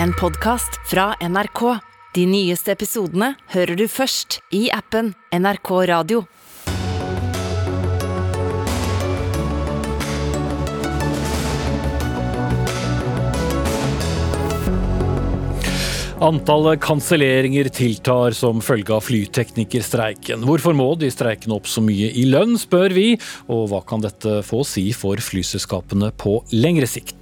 en podkast fra NRK. De nyeste episodene hører du først i appen NRK Radio. Antallet kanselleringer tiltar som følge av flyteknikerstreiken. Hvorfor må de streikende opp så mye i lønn, spør vi, og hva kan dette få å si for flyselskapene på lengre sikt?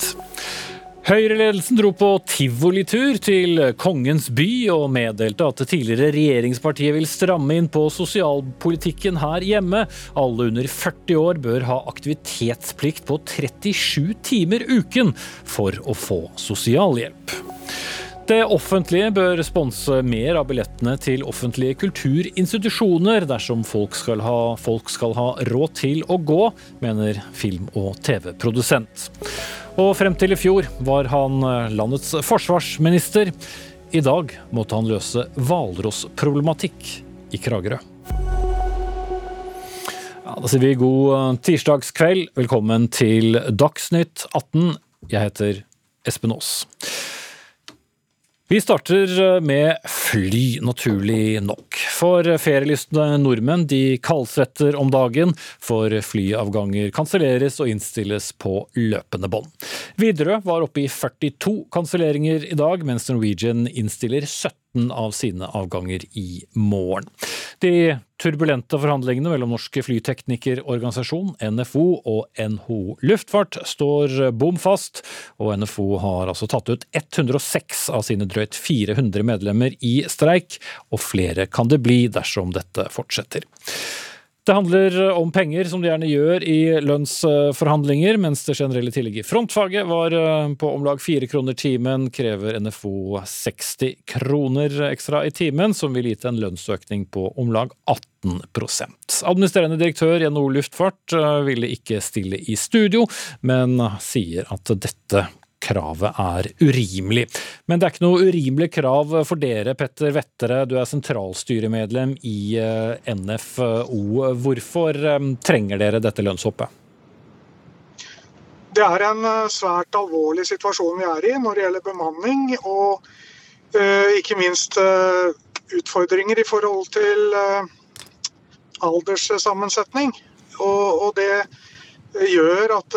Høyreledelsen dro på tivolitur til Kongens by og meddelte at det tidligere regjeringspartiet vil stramme inn på sosialpolitikken her hjemme. Alle under 40 år bør ha aktivitetsplikt på 37 timer uken for å få sosialhjelp. Det offentlige bør sponse mer av billettene til offentlige kulturinstitusjoner dersom folk skal, ha, folk skal ha råd til å gå, mener film- og TV-produsent. Og frem til i fjor var han landets forsvarsminister. I dag måtte han løse hvalrossproblematikk i Kragerø. Ja, da sier vi god tirsdagskveld. Velkommen til Dagsnytt 18. Jeg heter Espen Aas. Vi starter med fly, naturlig nok. For ferielystne nordmenn de kaldsvetter om dagen, for flyavganger kanselleres og innstilles på løpende bånd. Widerøe var oppe i 42 kanselleringer i dag, mens Norwegian innstiller 17 av sine avganger i morgen. De turbulente forhandlingene mellom Norske flyteknikerorganisasjon, NFO og NHO Luftfart står bom fast, og NFO har altså tatt ut 106 av sine drøyt 400 medlemmer i streik, og flere kan det bli dersom dette fortsetter. Det handler om penger, som det gjerne gjør i lønnsforhandlinger, mens det generelle tillegget i frontfaget var på om lag fire kroner timen, krever NFO 60 kroner ekstra i timen, som vil gitt en lønnsøkning på om lag 18% Administrerende direktør i NHO Luftfart ville ikke stille i studio, men sier at dette kravet er urimelig. Men det er ikke noe urimelig krav for dere, Petter Vettere. Du er sentralstyremedlem i NFO. Hvorfor trenger dere dette lønnshoppet? Det er en svært alvorlig situasjon vi er i når det gjelder bemanning, og ikke minst utfordringer i forhold til alderssammensetning. Og det gjør at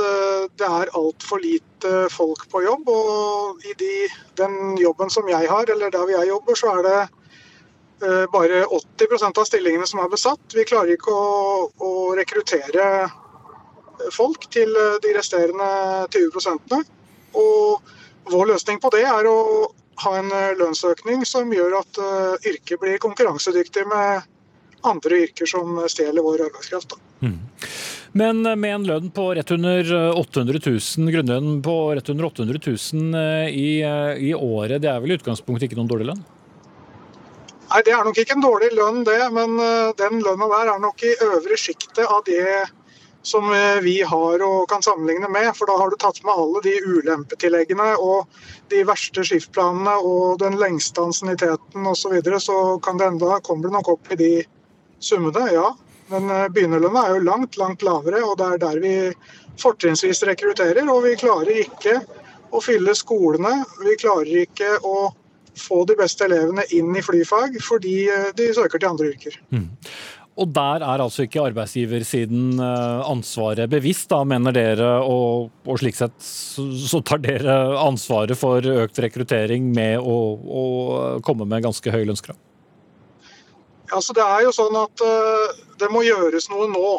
det er altfor lite folk på jobb. Og i de, den jobben som jeg har, eller der jeg jobber, så er det bare 80% av stillingene som er besatt. Vi klarer ikke å, å rekruttere folk til de resterende 20% Og vår løsning på det er å ha en lønnsøkning som gjør at yrket blir konkurransedyktig med andre yrker som stjeler vår arbeidskraft. Mm. Men med en lønn på rett under 800 000, grunnlønn på rett under 800 000 i, i året, det er vel i utgangspunktet ikke noen dårlig lønn? Nei, det er nok ikke en dårlig lønn det, men den lønna der er nok i øvre sjiktet av det som vi har og kan sammenligne med. For da har du tatt med alle de ulempetilleggene og de verste skiftplanene og den lengste ansienniteten osv. Så, videre, så det enda, kommer det nok opp i de summene, ja. Men begynnerlønna er jo langt, langt lavere, og det er der vi fortrinnsvis rekrutterer. Og vi klarer ikke å fylle skolene. Vi klarer ikke å få de beste elevene inn i flyfag, fordi de søker til andre yrker. Mm. Og der er altså ikke arbeidsgiversiden ansvaret bevisst, da, mener dere, og, og slik sett så tar dere ansvaret for økt rekruttering med å, å komme med ganske høy lønnskrav? Altså, det er jo sånn at uh, det må gjøres noe nå.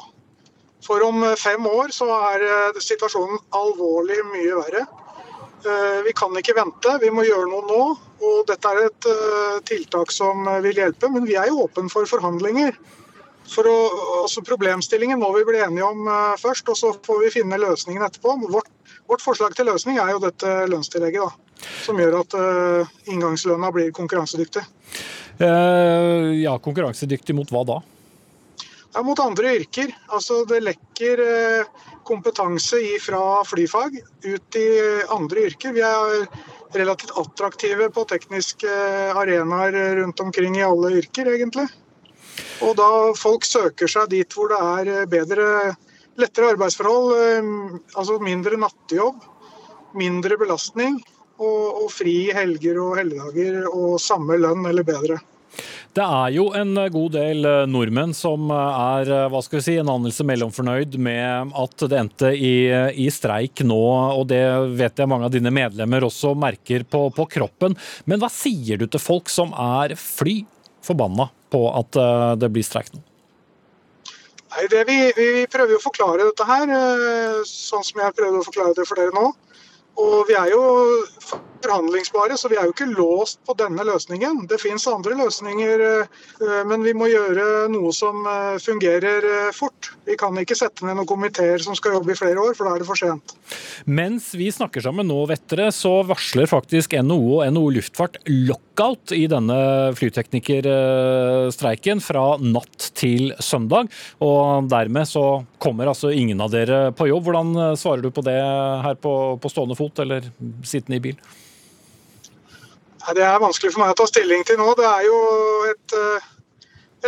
For om fem år så er uh, situasjonen alvorlig mye verre. Vi kan ikke vente, vi må gjøre noe nå. Og dette er et tiltak som vil hjelpe, men vi er jo åpne for forhandlinger. For å, altså Problemstillingen må vi bli enige om først, og så får vi finne løsningen etterpå. Vårt, vårt forslag til løsning er jo dette lønnstillegget, da, som gjør at inngangslønna blir konkurransedyktig. Uh, ja, konkurransedyktig mot hva da? Ja, mot andre yrker. Altså Det lekker uh, kompetanse fra flyfag ut i andre yrker. Vi er relativt attraktive på tekniske arenaer rundt omkring i alle yrker, egentlig. Og da folk søker seg dit hvor det er bedre, lettere arbeidsforhold, altså mindre nattejobb, mindre belastning, Og, og fri helger og helligdager og samme lønn eller bedre. Det er jo en god del eh, nordmenn som eh, er hva skal vi si, en anelse mellomfornøyd med at det endte i, i, streik nå, og det vet jeg mange av dine medlemmer også merker på, på kroppen. Men hva sier du til folk som er fly forbanna på at det blir streik nå? Nei, det, vi, vi, prøver jo å forklare dette her, sånn som jeg prøvde å forklare det for dere nå. Og vi er jo forhandlingsbare, så vi er jo ikke låst på denne løsningen. Det fins andre løsninger, eh, men vi må gjøre noe som eh, fungerer eh, fort. Vi kan ikke sette ned noen komiteer som skal jobbe i flere år, for da er det for sent. Mens vi snakker sammen nå, Vettere, så varsler faktisk NHO og NHO Luftfart lockout i denne flyteknikerstreiken fra natt til søndag. Og dermed så kommer altså ingen av dere på jobb. Hvordan svarer du på det her på, på stående fot, eller sittende i bil? Det er vanskelig for meg å ta stilling til nå. Det er jo et, eh,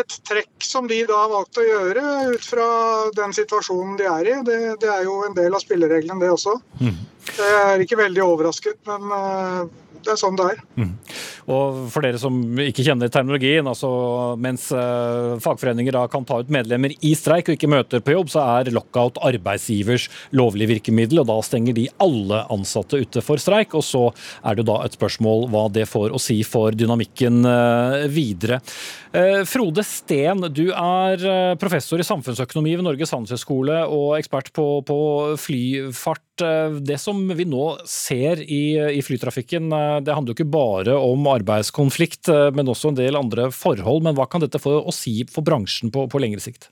et trekk som de da valgte å gjøre ut fra den situasjonen de er i. Det, det er jo en del av spillereglene, det også. Mm. Jeg er ikke veldig overrasket, men eh, det er sånn det er. Mm. Og for dere som ikke kjenner terminologien, altså mens uh, fagforeninger da kan ta ut medlemmer i streik og ikke møter på jobb, så er lockout arbeidsgivers lovlige virkemiddel, og da stenger de alle ansatte ute for streik. Og så er det da et spørsmål hva det får å si for dynamikken uh, videre. Frode Steen, du er professor i samfunnsøkonomi ved Norges handelshøyskole og ekspert på, på flyfart. Det som vi nå ser i, i flytrafikken, det handler jo ikke bare om arbeidskonflikt, eh, men også en del andre forhold. Men hva kan dette få å si for bransjen på, på lengre sikt?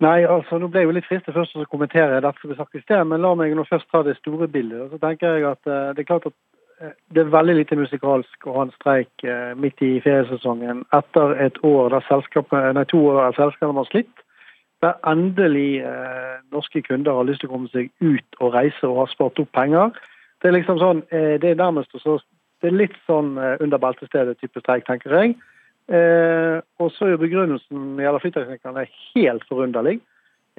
Nei, altså Nå ble jeg jo litt fristet først å kommentere dette vi sagt i sted, men la meg nå først ta det store bildet. og Så tenker jeg at uh, Det er klart at det er veldig lite musikalsk å ha en streik midt i feriesesongen etter et år der selskapet, nei, to år der selskapene har slitt. Der endelig norske kunder har lyst til å komme seg ut og reise og har spart opp penger. Det er liksom sånn, eh, det er nærmest også, det er litt sånn eh, under beltestedet-type streik, tenker jeg. Eh, og så er jo begrunnelsen gjelder flyteknikerne helt forunderlig.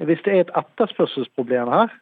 Hvis det er et etterspørselsproblem her,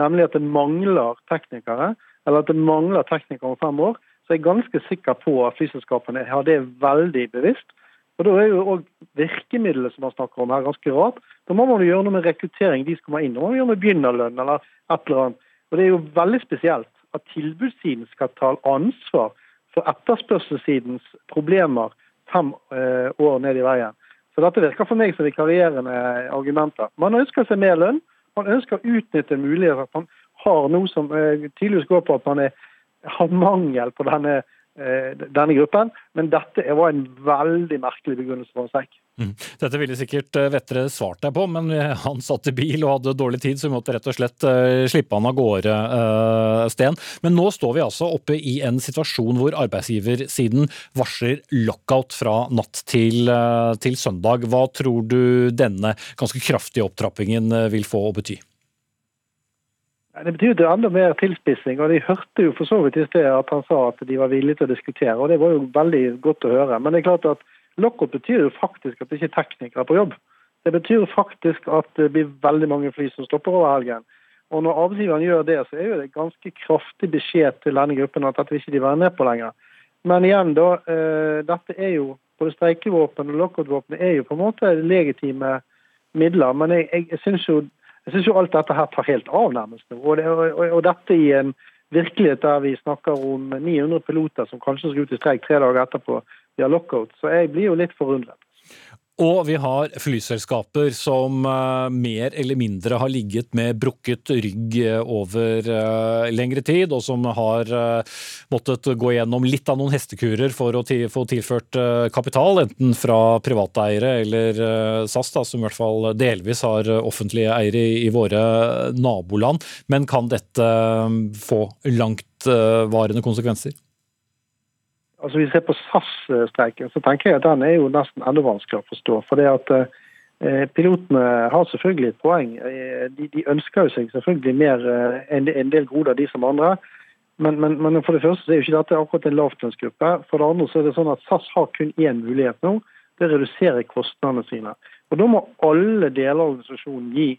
nemlig at det mangler teknikere, eller at det mangler teknikere om fem år, så er jeg ganske sikker på at flyselskapene har det veldig bevisst. Og Da er jo òg virkemidlet som man snakker om her ganske rart. Da må man jo gjøre noe med rekruttering. De skal inn. Da må man gjøre med begynnerlønn eller et eller annet. Og Det er jo veldig spesielt at tilbudssiden skal ta ansvar for etterspørselssidens problemer fem eh, år ned i veien. Så Dette virker for meg som vikarierende argumenter. Man ønsker seg mer lønn. Man ønsker å utnytte muligheter. Man har noe som eh, tydeligvis går på at man er, har mangel på denne Eh, denne gruppen. Men dette var en veldig merkelig begrunnelse for en streik. Mm. Dette ville sikkert eh, Vettere svart deg på, men han satt i bil og hadde dårlig tid, så vi måtte rett og slett slippe han av gårde, Sten. Men nå står vi altså oppe i en situasjon hvor arbeidsgiversiden varsler lockout fra natt til, til søndag. Hva tror du denne ganske kraftige opptrappingen vil få å bety? Det betyr jo enda mer tilspissing. og De hørte jo for så vidt i sted at han sa at de var villige til å diskutere. og Det var jo veldig godt å høre. Men det er klart at lockout betyr jo faktisk at det ikke er teknikere på jobb. Det betyr faktisk at det blir veldig mange fly som stopper over helgen. Og Når arbeidsgiveren gjør det, så er jo det ganske kraftig beskjed til denne gruppen at dette vil ikke de være med på lenger. Men igjen, da. Eh, dette er jo både streikevåpen og lockout-våpen er jo på en måte legitime midler. Men jeg, jeg, syns jo jeg syns jo alt dette her tar helt av, nærmest. Og, det, og, og, dette i en virkelighet der vi snakker om 900 piloter som kanskje skal ut i streik tre dager etterpå via lockout. Så jeg blir jo litt forundret. Og vi har flyselskaper som uh, mer eller mindre har ligget med brukket rygg uh, over uh, lengre tid, og som har måttet gå gjennom litt av noen hestekurer for å få tilført kapital, enten fra privateiere eller SAS, da, som i hvert fall delvis har offentlige eiere i våre naboland. Men kan dette få langtvarende konsekvenser? Altså Hvis vi ser på SAS-streiken, så tenker jeg at den er jo nesten enda vanskeligere å forstå. For det at eh, Pilotene har selvfølgelig et poeng. Eh, de, de, ønsker jo seg selvfølgelig mer eh, en, del goder, de som andre. Men, men, men, for det første så er jo ikke dette akkurat en lavtlønnsgruppe. For det andre så er det sånn at SAS har kun én mulighet nå. Det er å kostnadene sine. Og Da må alle deler av organisasjonen gi.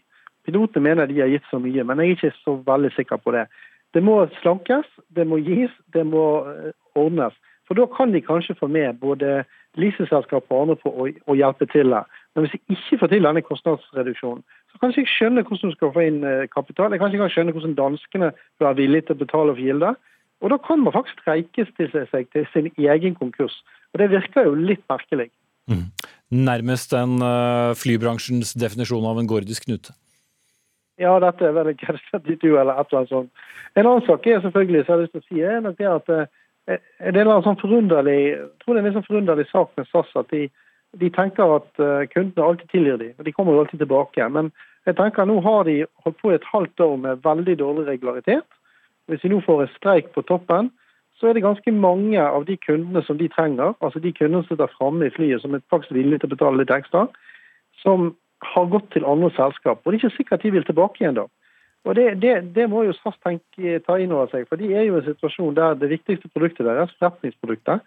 Pilotene mener de har gitt så mye, men jeg er ikke så veldig sikker på det. Det må slankes, det må gis, det må ordnes. For da kan de kanskje få med både leaseselskap og andre på å, å hjelpe til her. Men hvis de ikke får til denne kostnadsreduksjonen, så kan jeg ikke skjønne hvordan du skal få inn eh, kapital. Jeg kan ikke skjønne hvordan danskene bør være villige til å betale for gilde. Og da kan man faktisk streikestille seg til sin egen konkurs. Og det virker jo litt merkelig. Mm. Nærmest en uh, flybransjens definisjon av en gordisk knute. Ja, dette er vel en catch 22 eller et eller annet sånt. En annen sak er selvfølgelig, så jeg har lyst til å si, er nok det at uh, det er en sånn forunderlig, jeg tror det er en sånn forunderlig sak med SAS at de, de tenker at uh, kundene alltid tilgir dem, og de kommer jo alltid tilbake. Men jeg tenker nå har de holdt på i et halvt år med veldig dårlig regularitet. Hvis de nå får en streik på toppen, så er det ganske mange av de kundene som de trenger, altså de kundene som sitter framme i flyet som er faktisk villige til å betale litt ekstra, som har gått til andre selskap. Og det er ikke sikkert de vil tilbake igjen da. Og Det, det, det må jo SAS tenke, ta inn over seg, for de er jo i en situasjon der det viktigste produktet deres, forretningsproduktet,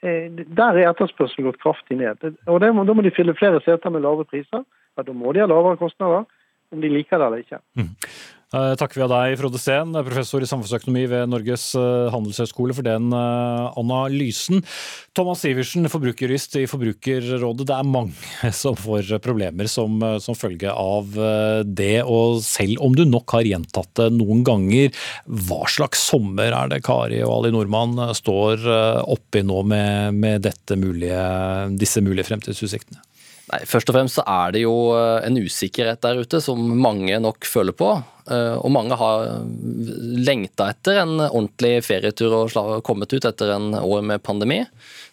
der er etterspørselen gått kraftig ned. Og må, Da må de fylle flere seter med lave priser. Da må de ha lavere kostnader, om de liker det eller ikke. Mm. Eh, takker vi av deg, Frode Steen, professor i samfunnsøkonomi ved Norges eh, handelshøyskole, for den eh, analysen. Thomas Sivertsen, forbrukerjurist i Forbrukerrådet. Det er mange som får problemer som, som, følge av det. Og selv om du nok har gjentatt det noen ganger, hva slags sommer er det Kari og Ali Nordmann står oppi nå med, med mulige, disse mulige fremtidsutsiktene? Nei, Først og fremst så er det jo en usikkerhet der ute som mange nok føler på. Eh, og mange har lengta etter en ordentlig ferietur og kommet ut etter en år med pandemi.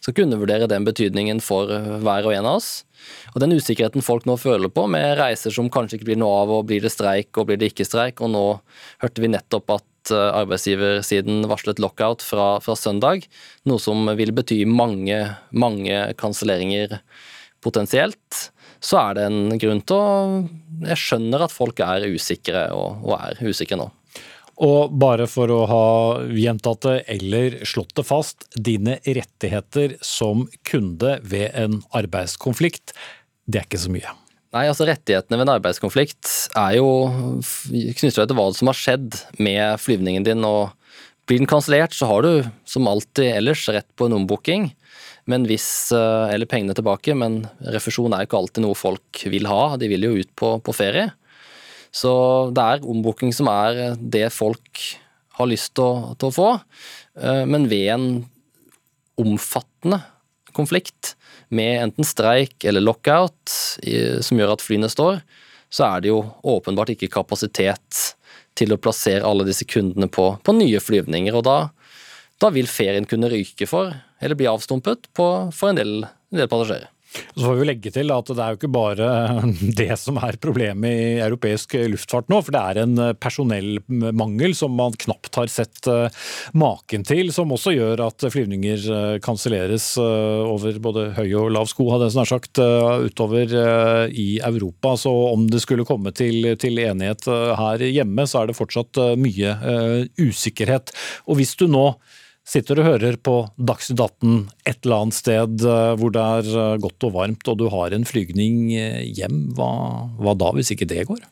Skal kunne vurdere den betydningen for hver og en av oss. Og den usikkerheten folk nå føler på, med reiser som kanskje ikke blir noe av, og blir det streik og blir det ikke streik, og nå hørte vi nettopp at eh, arbeidsgiversiden varslet lockout fra, fra søndag, noe som vil bety mange, mange kanselleringer potensielt, så er det en grunn til å Jeg skjønner at folk er usikre, og, og er usikre nå. Og bare for å ha gjentatt det eller slått det fast, dine rettigheter som kunde ved en arbeidskonflikt, det er ikke så mye. Nei, altså Rettighetene ved en arbeidskonflikt er jo knyttet til hva som har skjedd med flyvningen din. og Blir den kansellert, så har du som alltid ellers rett på en ombooking. Men hvis, eh, eller pengene tilbake, men refusjon er ikke alltid noe folk vil ha. De vil jo ut på, på ferie. Så det er ombooking som er det folk har lyst til å, til å få. Eh, men ved en omfattende konflikt, med enten streik eller lockout som gjør at flyene står, så er det jo åpenbart ikke kapasitet til å plassere alle disse kundene på, på nye flyvninger. Og da, da vil ferien kunne ryke for eller bli avstumpet på, for en del, en del passasjerer. Så får vi legge til at det er jo ikke bare det som er problemet i europeisk luftfart nå, for det er en personellmangel som man knapt har sett eh, maken til, som også gjør at flyvninger eh, kanselleres eh, over både høy og lav sko, hadde jeg snart sagt, utover i Europa. Så om det skulle komme til, til enighet her hjemme, så er det fortsatt mye usikkerhet. Og hvis du nå sitter og hører på Dagsnytt 18 et eller annet sted eh, hvor det er eh, godt og varmt, og du har en flygning eh, hjem, hva, hva da hvis ikke det går?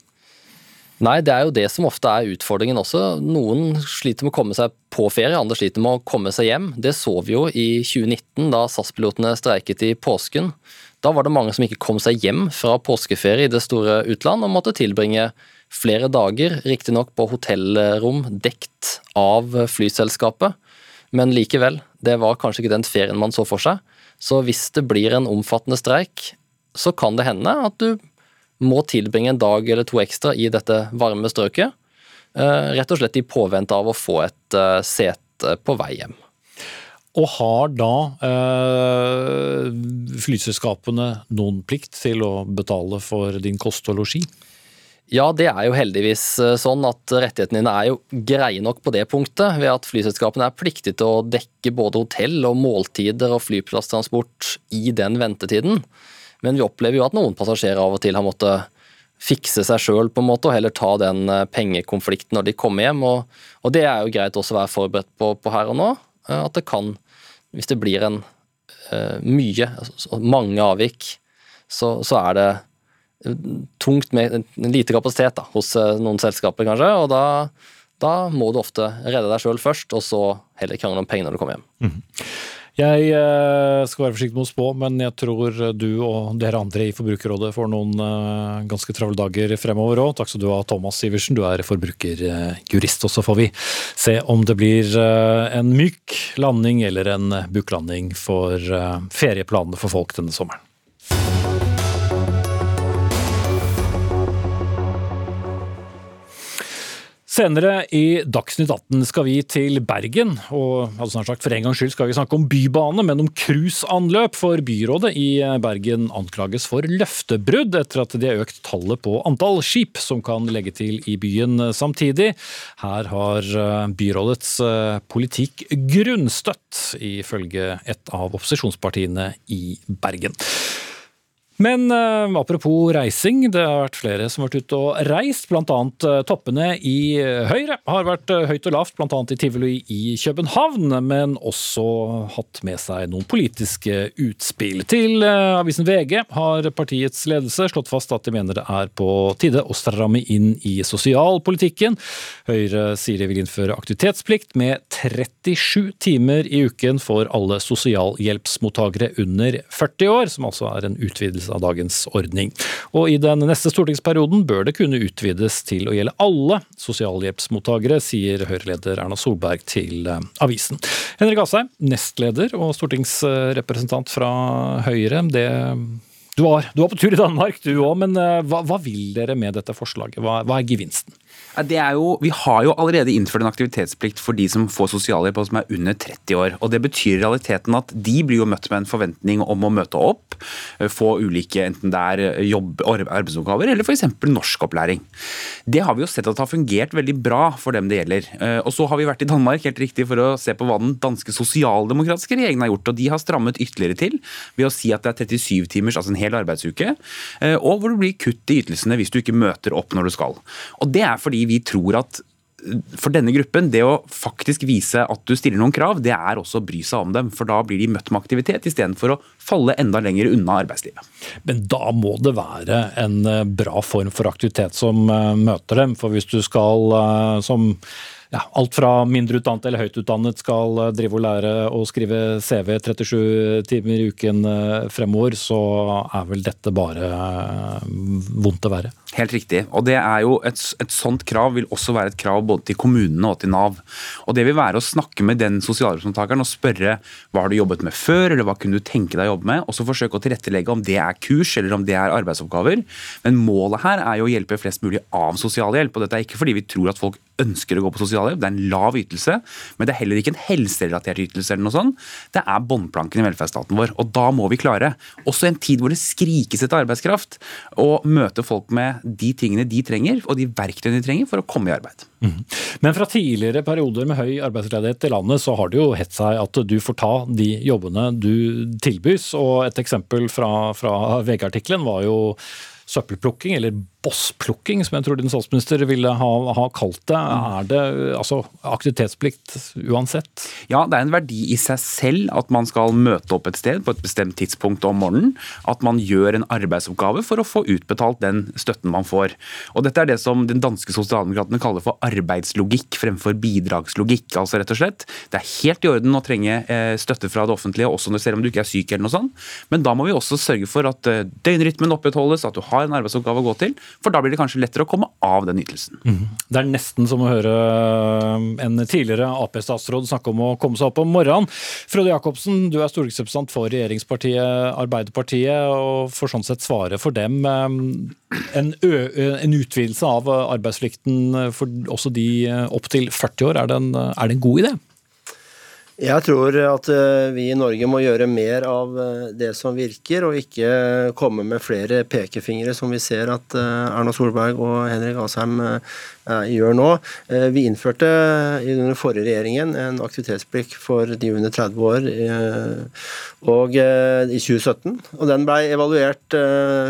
Nei, det er jo det som ofte er utfordringen også. Noen sliter med å komme seg på ferie, andre sliter med å komme seg hjem. Det så vi jo i 2019 da SAS-pilotene streiket i påsken. Da var det mange som ikke kom seg hjem fra påskeferie i det store utland, og måtte tilbringe flere dager, riktignok på hotellrom dekt av flyselskapet, men likevel, det var kanskje ikke den ferien man så for seg. Så hvis det blir en omfattende streik, så kan det hende at du må tilbringe en dag eller to ekstra i dette varme strøket. Eh, rett og slett i påvente av å få et eh, sete på vei hjem. Og har da øh, flyselskapene noen plikt til å betale for din kost og losji? Ja, det er jo heldigvis eh, sånn at rettighetene dine er jo greie nok på det punktet, ved at flyselskapene er pliktige til å dekke både hotell og måltider og flyplasstransport i den ventetiden. Men vi opplever jo at noen passasjerer av og til har måttet fikse seg sjøl og heller ta den eh, pengekonflikten når de kommer hjem. Og, og det er jo greit også å være forberedt på, på, her og nå. Eh, at det kan, hvis det blir en mye, altså, mange avvik, så, så er det tungt med lite kapasitet da, hos eh, noen selskaper, kanskje. Og da, Da må du ofte redde deg sjøl først, og så heller krangle om penger når du kommer hjem. Jeg eh, skal være forsiktig med å spå, men jeg tror du og dere andre i Forbrukerrådet får noen eh, ganske travle dager fremover òg. Takk skal du ha, Thomas Iversen. Du er forbrukerjurist. Og så får vi se om det blir en myk landing eller en buklanding for ferieplanene for folk denne sommeren. Senere i Dagsnytt 18 skal vi til Bergen, og altså snart sagt for en gangs skyld skal vi snakke om bybane, men om cruiseanløp. For byrådet i Bergen anklages for løftebrudd etter at de har økt tallet på antall skip som kan legge til i byen samtidig. Her har byrådets politikk grunnstøtt, ifølge et av opposisjonspartiene i Bergen. Men uh, apropos reising, det har vært flere som har vært ute og reist. Blant annet uh, toppene i Høyre har vært uh, høyt og lavt, blant annet i tivoli i København. Men også hatt med seg noen politiske utspill. Til avisen VG har partiets ledelse slått fast at de mener det er på tide å stramme inn i sosialpolitikken. Høyre sier de vil innføre aktivitetsplikt med 37 timer i uken for alle sosialhjelpsmottakere under 40 år, som altså er en utvidelse av dagens ordning. Og I den neste stortingsperioden bør det kunne utvides til å gjelde alle sosialhjelpsmottakere, sier Høyre-leder Erna Solberg til eh, avisen. Henrik Asheim, nestleder og stortingsrepresentant fra Høyre. Det du var, du var, på tur i Danmark du òg, men eh, hva, hva, vil dere med dette forslaget? Hva, hva er gevinsten? Det er jo, vi har jo allerede innført en aktivitetsplikt for de som får sosialhjelp og som er under 30 år. og Det betyr i realiteten at de blir jo møtt med en forventning om å møte opp, eh, få ulike enten det er eh, jobb, arbeidsoppgaver eller f.eks. norskopplæring. Det har vi jo sett at har fungert veldig bra for dem det gjelder. Eh, og Så har vi vært i Danmark helt riktig for å se på hva den danske sosialdemokratiske regjeringen har gjort. og De har strammet ytterligere til ved å si at det er 37 timers, altså en hel arbeidsuke, og hvor det blir kutt i ytelsene hvis du ikke møter opp når du skal. Og Det er fordi vi tror at for denne gruppen, det å faktisk vise at du stiller noen krav, det er også å bry seg om dem. For da blir de møtt med aktivitet istedenfor å falle enda lenger unna arbeidslivet. Men da må det være en eh, bra form for aktivitet som eh, møter dem. For hvis du skal eh, som ja, alt fra mindre utdannet eller høyt utdannet skal eh, drive og lære å skrive CV 37 timer i uken eh, fremover, så er vel dette bare eh, vondt å være. Helt riktig. Og det er jo et, et, sånt krav vil også være et krav både til kommunene og til Nav. Og Det vil være å snakke med den sosialhjelpsmottakeren og spørre hva har du jobbet med før, eller hva kunne du tenke deg å jobbe med, og så forsøke å tilrettelegge om det er kurs eller om det er arbeidsoppgaver. Men målet her er jo å hjelpe flest mulig av sosialhjelp. Og dette er ikke fordi vi tror at folk ønsker å gå på sosialhjelp. Det er en lav ytelse, men det er heller ikke en helserelatert ytelse. eller noe sånt. Det er båndplanken i velferdsstaten vår. Og da må vi klare, også i en tid hvor det skrikes etter arbeidskraft, å møte folk med de tingene de trenger, og de verktøyene de trenger for å komme i arbeid. Mm. Men fra tidligere perioder med høy arbeidsledighet i landet, så har det jo hett seg at du får ta de jobbene du tilbys. Og et eksempel fra, fra VG-artikkelen var jo søppelplukking, eller bossplukking, som jeg tror din statsminister ville ha, ha, kalt det. Er det altså, aktivitetsplikt uansett? Ja, det er en verdi i seg selv at man skal møte opp et sted på et bestemt tidspunkt om morgenen. At man gjør en arbeidsoppgave for å få utbetalt den støtten man får. Og Dette er det som den danske sosialdemokratene kaller for arbeidslogikk fremfor bidragslogikk. altså rett og slett. Det er helt i orden å trenge eh, støtte fra det offentlige, også når, selv om du ikke er syk, eller noe sånt. men da må vi også sørge for at eh, døgnrytmen opprettholdes, at du har en arbeidsoppgave å gå til for da blir det kanskje lettere å komme av den ytelsen. Mm. Det er nesten som å høre eh, en tidligere Ap-statsråd snakke om å komme seg opp om morgenen. Frode Jacobsen, du er stortingsrepresentant for regjeringspartiet Arbeiderpartiet, og får sånn sett svare for dem. Eh, en, en utvidelse av arbeidsplikten for også de opp til 40 år, er det en, er det en god idé? Jeg tror at eh, vi i Norge må gjøre mer av eh, det som virker, og ikke komme med flere pekefingre, som vi ser at eh, Erna Solberg og Henrik Asheim gjør nå. Vi innførte under forrige regjeringen en aktivitetsplikt for de under 30 år og, i 2017. og Den ble evaluert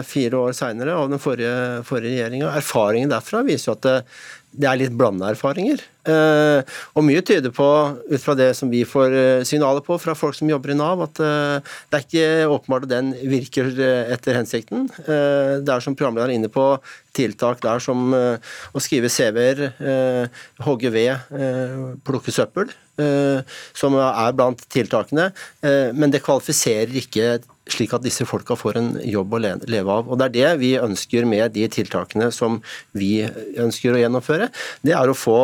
fire år seinere av den forrige, forrige regjeringa. Erfaringen derfra viser jo at det, er litt blanda erfaringer. Eh, og mye tyder på, ut fra det som vi får eh, signaler på fra folk som jobber i Nav, at eh, det er ikke åpenbart at den virker etter hensikten. Det er som programlederen er inne på, tiltak der som å skrive CV-er, hogge ved, plukke søppel, som er blant tiltakene. Men det kvalifiserer ikke slik at disse folka får en jobb å leve av. Og Det er det vi ønsker med de tiltakene som vi ønsker å gjennomføre. Det er å få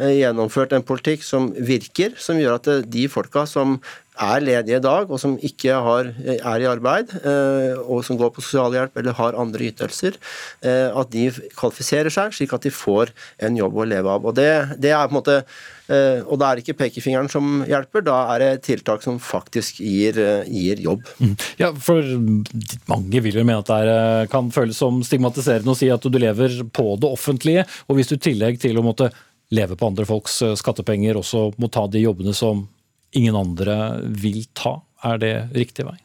eh, gjennomført en politikk som virker, som gjør at eh, de folka som er ledige i dag, og som ikke har, er i arbeid, eh, og som går på sosialhjelp eller har andre ytelser, eh, at de kvalifiserer seg, slik at de får en jobb å leve av. Og det, det er på en måte eh, og da er det ikke pekefingeren som hjelper, da er det tiltak som faktisk gir, gir jobb. Ja, for mange vil jo mene at det er, kan føles som stigmatiserende å si at du lever på det offentlige, og hvis du i tillegg til å måtte leve på andre folks skattepenger også må ta de jobbene som ingen andre vil ta, er det riktig vei?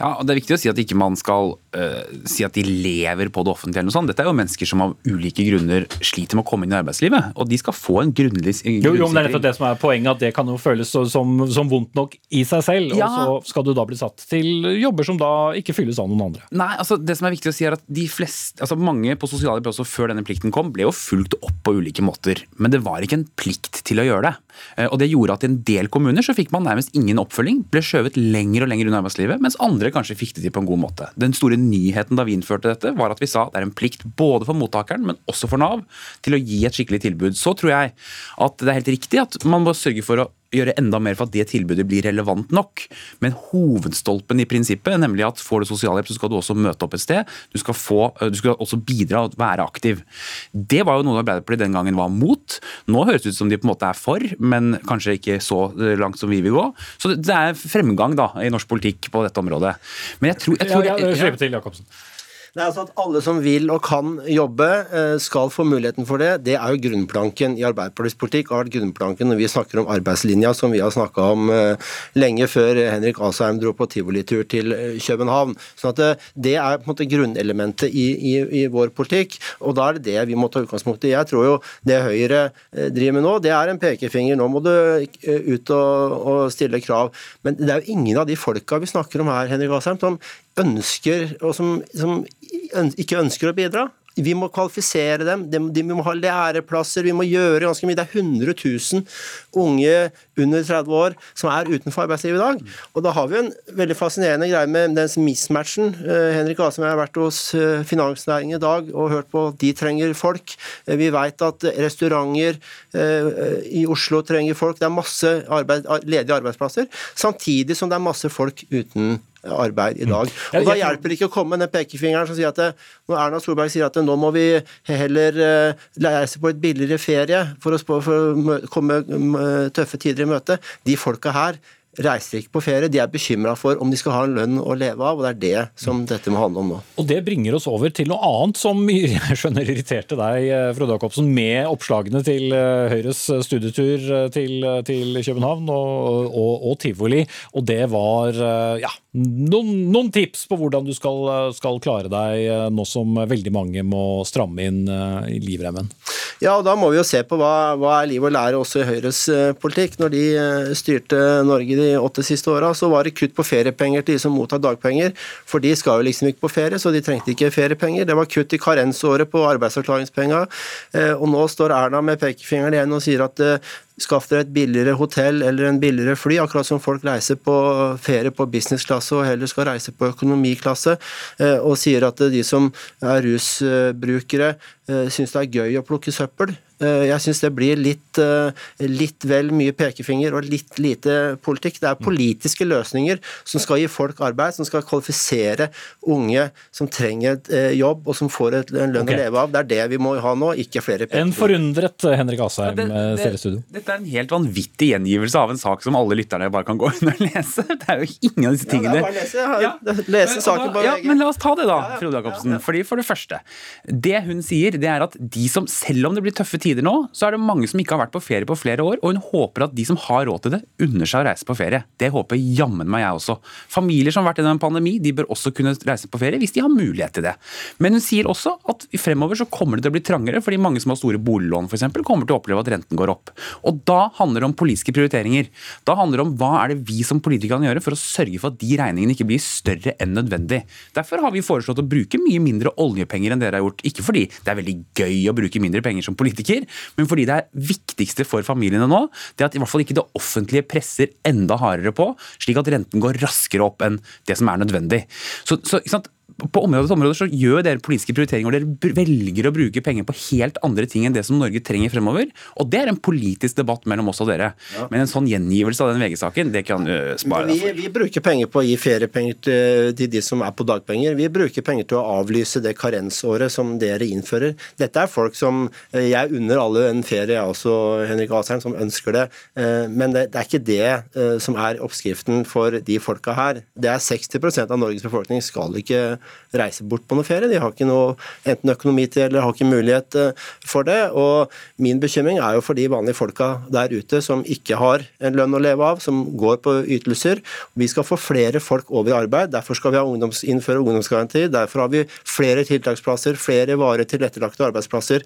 Ja, og Det er viktig å si at ikke man skal uh, si at de lever på det offentlige. eller noe sånt. Dette er jo mennesker som av ulike grunner sliter med å komme inn i arbeidslivet. Og de skal få en grunnlig... Jo, jo, men det er nettopp det som er poenget, at det kan jo føles som, som vondt nok i seg selv, Ja. og så skal du da bli satt til jobber som da ikke fylles av noen andre. Nei, altså det som er viktig å si er at de fleste, altså Mange på sosialhjelp også før denne plikten kom, ble jo fulgt opp på ulike måter. Men det var ikke en plikt til å gjøre det. Eh, Og Det gjorde at i en del kommuner så fikk man nærmest ingen oppfølging. Ble skjøvet lenger og lenger unna arbeidslivet, mens andre kanskje fikk det til på en god måte. Den store nyheten da vi innførte dette, var at vi sa det er en plikt både for mottakeren, men også for Nav, til å gi et skikkelig tilbud. Så tror jeg at det er helt riktig at man må sørge for å gjøre enda mer for at det tilbudet blir relevant nok. Men hovedstolpen i prinsippet, nemlig at får du sosialhjelp, så skal du også møte opp et sted. Du skal, få, øh, du skal også bidra og være aktiv. Det var jo noe Arbeiderpartiet den gangen var mot. Nå høres det ut som de på en måte er for, men kanskje ikke så øh, langt som vi vil gå. Så det- er fremgang da i norsk politikk på dette området. Men jeg tror, jeg tror ja, ja, Slipp til, Jacobsen. Er altså at Alle som vil og kan jobbe, eh, skal få muligheten for det. Det er jo grunnplanken i Arbeiderpartiets politikk. har vært grunnplanken når vi snakker om arbeidslinja, som vi har snakka om eh, lenge før Henrik Asheim dro på tivolitur til eh, København. Sånn at det, er på en måte grunnelementet i, i, i vår politikk, og da er det det vi må ta utgangspunkt i. Jeg tror jo det Høyre driver med nå, det er en pekefinger. Nå må du ut og, og stille krav. Men det er jo ingen av de folka vi snakker om her, Henrik Asheim, som ønsker, og som, som ikke ønsker å bidra. Vi må kvalifisere dem, de, vi må ha læreplasser, vi må gjøre ganske mye. Det er 100 000 unge under 30 år som er utenfor arbeidslivet i dag. Og da har vi en veldig fascinerende greie med den mismatchen. Eh, Henrik Asheim har vært hos eh, finansnæringen i dag og hørt på at de trenger folk. Eh, Vi vet at restauranter i Oslo trenger folk. Det er masse arbeid, ledige arbeidsplasser, samtidig som det er masse folk uten arbeid i dag. Ja, Og Da hjelper det ikke å komme med den pekefingeren som sier at det, når Erna Solberg sier at det, nå må vi heller leie reise på et billigere ferie for å, for å komme mm, tøffe tider i møte. De folka her reiser ikke på ferie. De er bekymra for om de skal ha en lønn å leve av, og det er det som dette må handle om nå. Og det bringer oss over til noe annet som jeg skjønner irriterte deg, eh, Frode Jacobsen, med oppslagene til eh, Høyres studietur eh, til, til København og, og, og tivoli. Og det var ja, noen, noen tips på hvordan du skal, skal klare deg nå som veldig mange må stramme inn i livremmen. Ja, og da må vi jo se på hva, hva er liv og lære også i Høyres politikk. Når de styrte Norge de åtte siste åra, så var det kutt på feriepenger til de som mottar dagpenger. For de skal jo liksom ikke på ferie, så de trengte ikke feriepenger. Det var kutt i karensåret på arbeidsavklaringspenga. Eh, Og nå står Erna med pekefingeren igjen og sier at eh, Skaff dere et billigere hotell eller en billigere fly, akkurat som folk reiser på ferie på businessklasse og heller skal reise på økonomiklasse, eh, og sier at de som er rusbrukere syns det er gøy å plukke søppel. Eh, Jeg syns det blir litt, eh, litt vel mye pekefinger og litt lite politikk. Det er politiske løsninger som skal gi folk arbeid, som skal kvalifisere unge som trenger et eh, jobb og som får et, en lønn okay. å leve av. Det er det vi må ha nå, ikke flere En forundret Henrik Asheim det, eh, studio. det dette er en helt vanvittig gjengivelse av en sak som alle lytterne bare kan gå inn og lese. Det er jo ingen av disse tingene. bare lese. Ja. lese Men- saken bare ja, Men la oss ta det, da, Ja, ja. Frode Jacobsen. Fordi For det første, det hun sier, det er at de som, selv om det blir tøffe tider nå, så er det mange som ikke har vært på ferie på flere år, og hun håper at de som har råd til det, unner seg å reise på ferie. Det håper jammen meg jeg også. Familier som har vært gjennom en pandemi, de bør også kunne reise på ferie hvis de har mulighet til det. Men hun sier også at fremover så kommer det til å bli trangere, fordi mange som har store boliglån f.eks., kommer til å oppleve at renten går opp. Og da handler det om politiske prioriteringer. Da handler det om hva er det vi som politikere kan gjøre for å sørge for at de regningene ikke blir større enn nødvendig. Derfor har vi foreslått å bruke mye mindre oljepenger enn dere har gjort. Ikke fordi det er veldig gøy å bruke mindre penger som politiker, men fordi det er viktigste for familiene nå, det er at i hvert fall ikke det offentlige presser enda hardere på, slik at renten går raskere opp enn det som er nødvendig. Så, så ikke sant? På område etter område så gjør dere politiske prioriteringer hvor dere velger å bruke penger på helt andre ting enn det som Norge trenger fremover. Og det er en politisk debatt mellom oss og dere. Men en sånn gjengivelse av den VG-saken, det kan uh, spare Vi, vi bruker penger på å gi feriepenger til, til de som er på dagpenger. Vi bruker penger til å avlyse det karensåret som dere innfører. Dette er folk som eh, Jeg unner alle en ferie, jeg også, Henrik Asheim, som ønsker det. Eh, Men det, det er ikke det som er oppskriften for de folka her. Det er 60% av Norges befolkning skal ikke reise bort på noe ferie. De har ikke noe enten økonomi til eller har ikke mulighet eh, for det. Og min bekymring er jo for de vanlige folka der ute som ikke har en lønn å leve av, som går på ytelser. Vi skal få flere folk over i arbeid. Derfor skal vi ha ungdoms, innføre ungdomsgaranti. Derfor har vi flere tiltaksplasser, flere varig tilrettelagte arbeidsplasser.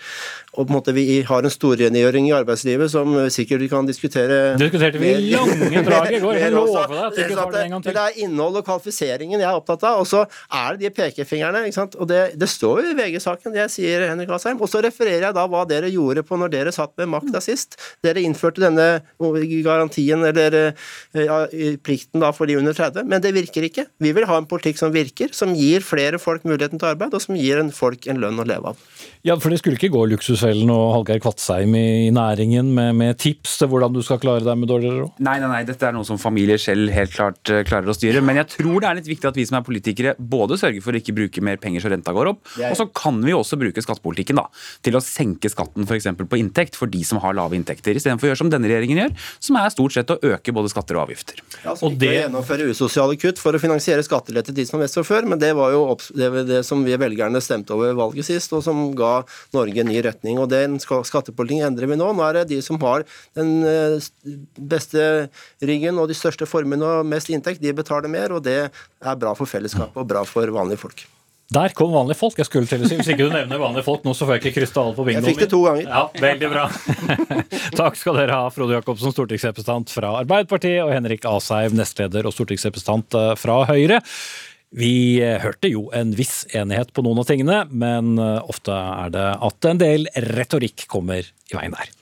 Og på en måte vi har en storrengjøring i arbeidslivet som sikkert vi kan diskutere Diskuterte vi lange draget i går. Jeg lover deg at vi ikke tar det en gang til. det er innhold og kvalifiseringen jeg er opptatt av. Og så er de pekefingrene. ikke sant? Og det, det står jo i VG-saken, det sier Henrik Asheim. Og så refererer jeg da hva dere gjorde på når dere satt med makta sist. Dere innførte denne garantien, eller eh, ja, plikten da for de under 30. Men det virker ikke. Vi vil ha en politikk som virker, som gir flere folk muligheten til arbeid, og som gir en folk en lønn å leve av. Ja, for det skulle ikke gå Luksusfellen og Hallgeir Kvatsheim i næringen med, med tips til hvordan du skal klare deg med dårligere råd? Nei, nei, nei, dette er noe som familier selv helt klart eh, klarer å styre. Men jeg tror det er litt viktig at vi som er politikere både sørger for å ikke bruke mer penger så renta går opp, og så kan vi også bruke skattepolitikken da, til å senke skatten f.eks. på inntekt for de som har lave inntekter, istedenfor å gjøre som denne regjeringen gjør, som er stort sett å øke både skatter og avgifter. Ja, altså, Og det- å gjennomføre usosiale kutt for å finansiere skattelette til de som har mest fra før, men det var jo det, var det som vi velgerne stemte over valget sist, og som ga Norge en ny retning. Og den skattepolitikken endrer vi nå. Nå er det de som har den eh, beste ryggen og de største formuene og mest inntekt, de betaler mer, og det er bra for fellesskapet og bra for vanlige folk. Der kom vanlige folk. Jeg skulle til å si, Hvis ikke du nevner vanlige folk nå, så får jeg ikke krysse alle på bingoen Jeg fikk det to ganger. Ja, Veldig bra. Takk skal dere ha, Frode Jacobsen, stortingsrepresentant fra Arbeiderpartiet, og Henrik Asheim, nestleder og stortingsrepresentant eh, fra Høyre. Vi eh, hørte jo en viss enighet på noen av tingene, men eh, ofte er det at en del retorikk kommer i veien der.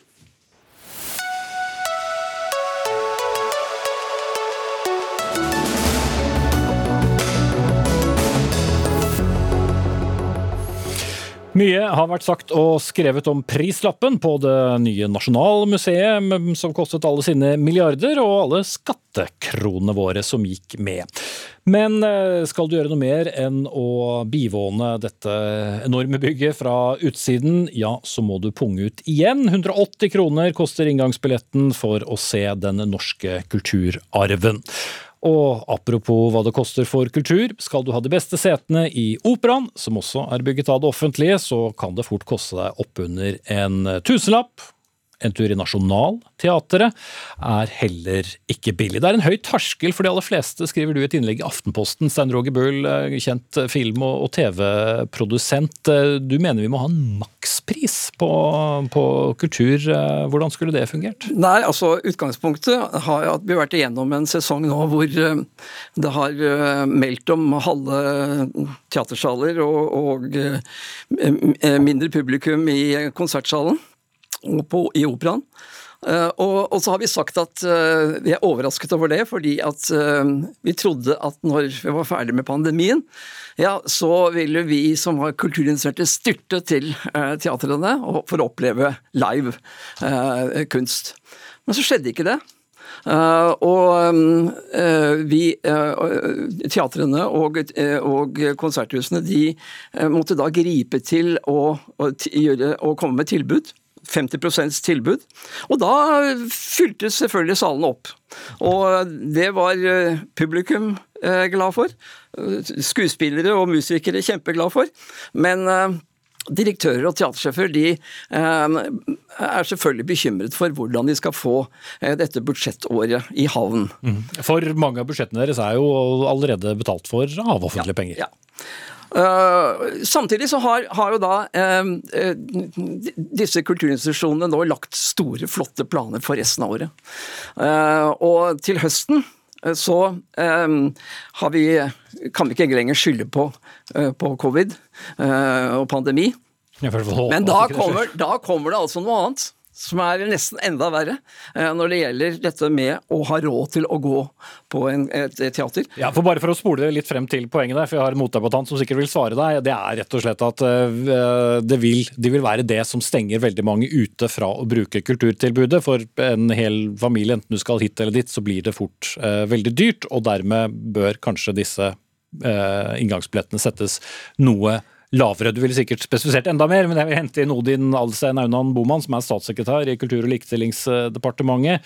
Mye har vært sagt og skrevet om prislappen på det nye Nasjonalmuseet, som kostet alle sine milliarder, og alle skattekronene våre som gikk med. Men eh, skal du gjøre noe mer enn å bivåne dette enorme bygget fra utsiden, ja, så må du punge ut igjen. 180 kroner koster inngangsbilletten for å se den norske kulturarven. Og apropos hva det koster for kultur, skal du ha de beste setene i operaen, som også er bygget av det offentlige, så kan det fort koste deg oppunder en tusenlapp. En tur i Nationaltheatret er heller ikke billig. Det er en høy terskel for de aller fleste, skriver du i et innlegg i Aftenposten. Stein Roger Bull, eh, kjent film- og TV-produsent. Eh, Du mener vi må ha en makspris på, på kultur. Eh, Hvordan skulle det fungert? Nei, altså Utgangspunktet har at vi har vært igjennom en sesong nå hvor det har meldt om halve teatersaler og, og mindre publikum i konsertsalen på, i operaen. Uh, og, og så har vi sagt at uh, vi er overrasket over det, fordi at uh, vi trodde at når vi var ferdig med pandemien, ja, så ville vi som var kulturinteresserte styrte til teatrene for å oppleve live kunst. Men så skjedde ikke det. Uh, og uh, vi, uh, teatrene og, og konserthusene, de måtte da gripe til å, å, gjøre, å komme med tilbud 50% tilbud. Og da fylte selvfølgelig salene opp. Og det var eh, publikum eh, glad for. Skuespillere og musikere kjempeglad for. Men direktører og teatersjefer de er selvfølgelig bekymret for hvordan de skal få dette budsjettåret i havn. Mm. For mange av budsjettene deres er jo allerede betalt for av offentlige ja, penger. Ja. Uh, samtidig så har, har jo da uh, uh, disse kulturinstitusjonene nå lagt store, flotte planer for resten av året. og til høsten så har vi, kan vi ikke lenger skylde på, på covid og pandemi. Men da kommer, da kommer det altså noe annet som er nesten enda verre eh, når det gjelder dette med å ha råd til å gå på en, et, teater. Ja, for Bare for å spole litt frem til poenget der, for jeg har en motdebattant som sikkert vil svare deg. Det er rett og slett at uh, det, vil, det vil være det som stenger veldig mange ute fra å bruke kulturtilbudet. For en hel familie, enten du skal hit eller dit, så blir det fort uh, veldig dyrt. Og dermed bør kanskje disse inngangsbillettene settes noe lavere. Du ville sikkert spesifisert enda mer, men jeg vil hente inn Odin Alstein Aunan Boman, som er statssekretær i Kultur- og likestillingsdepartementet.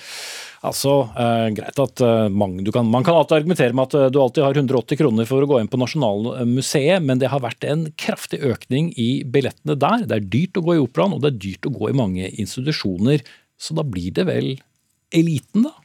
Altså, eh, greit at eh, man, kan, man kan alltid argumentere med at eh, du alltid har 180 kroner for å gå inn på Nasjonalmuseet, men det har vært en kraftig økning i billettene der. Det er dyrt å gå i operaen, og det er dyrt å gå i mange institusjoner. Så da blir det vel eliten, da?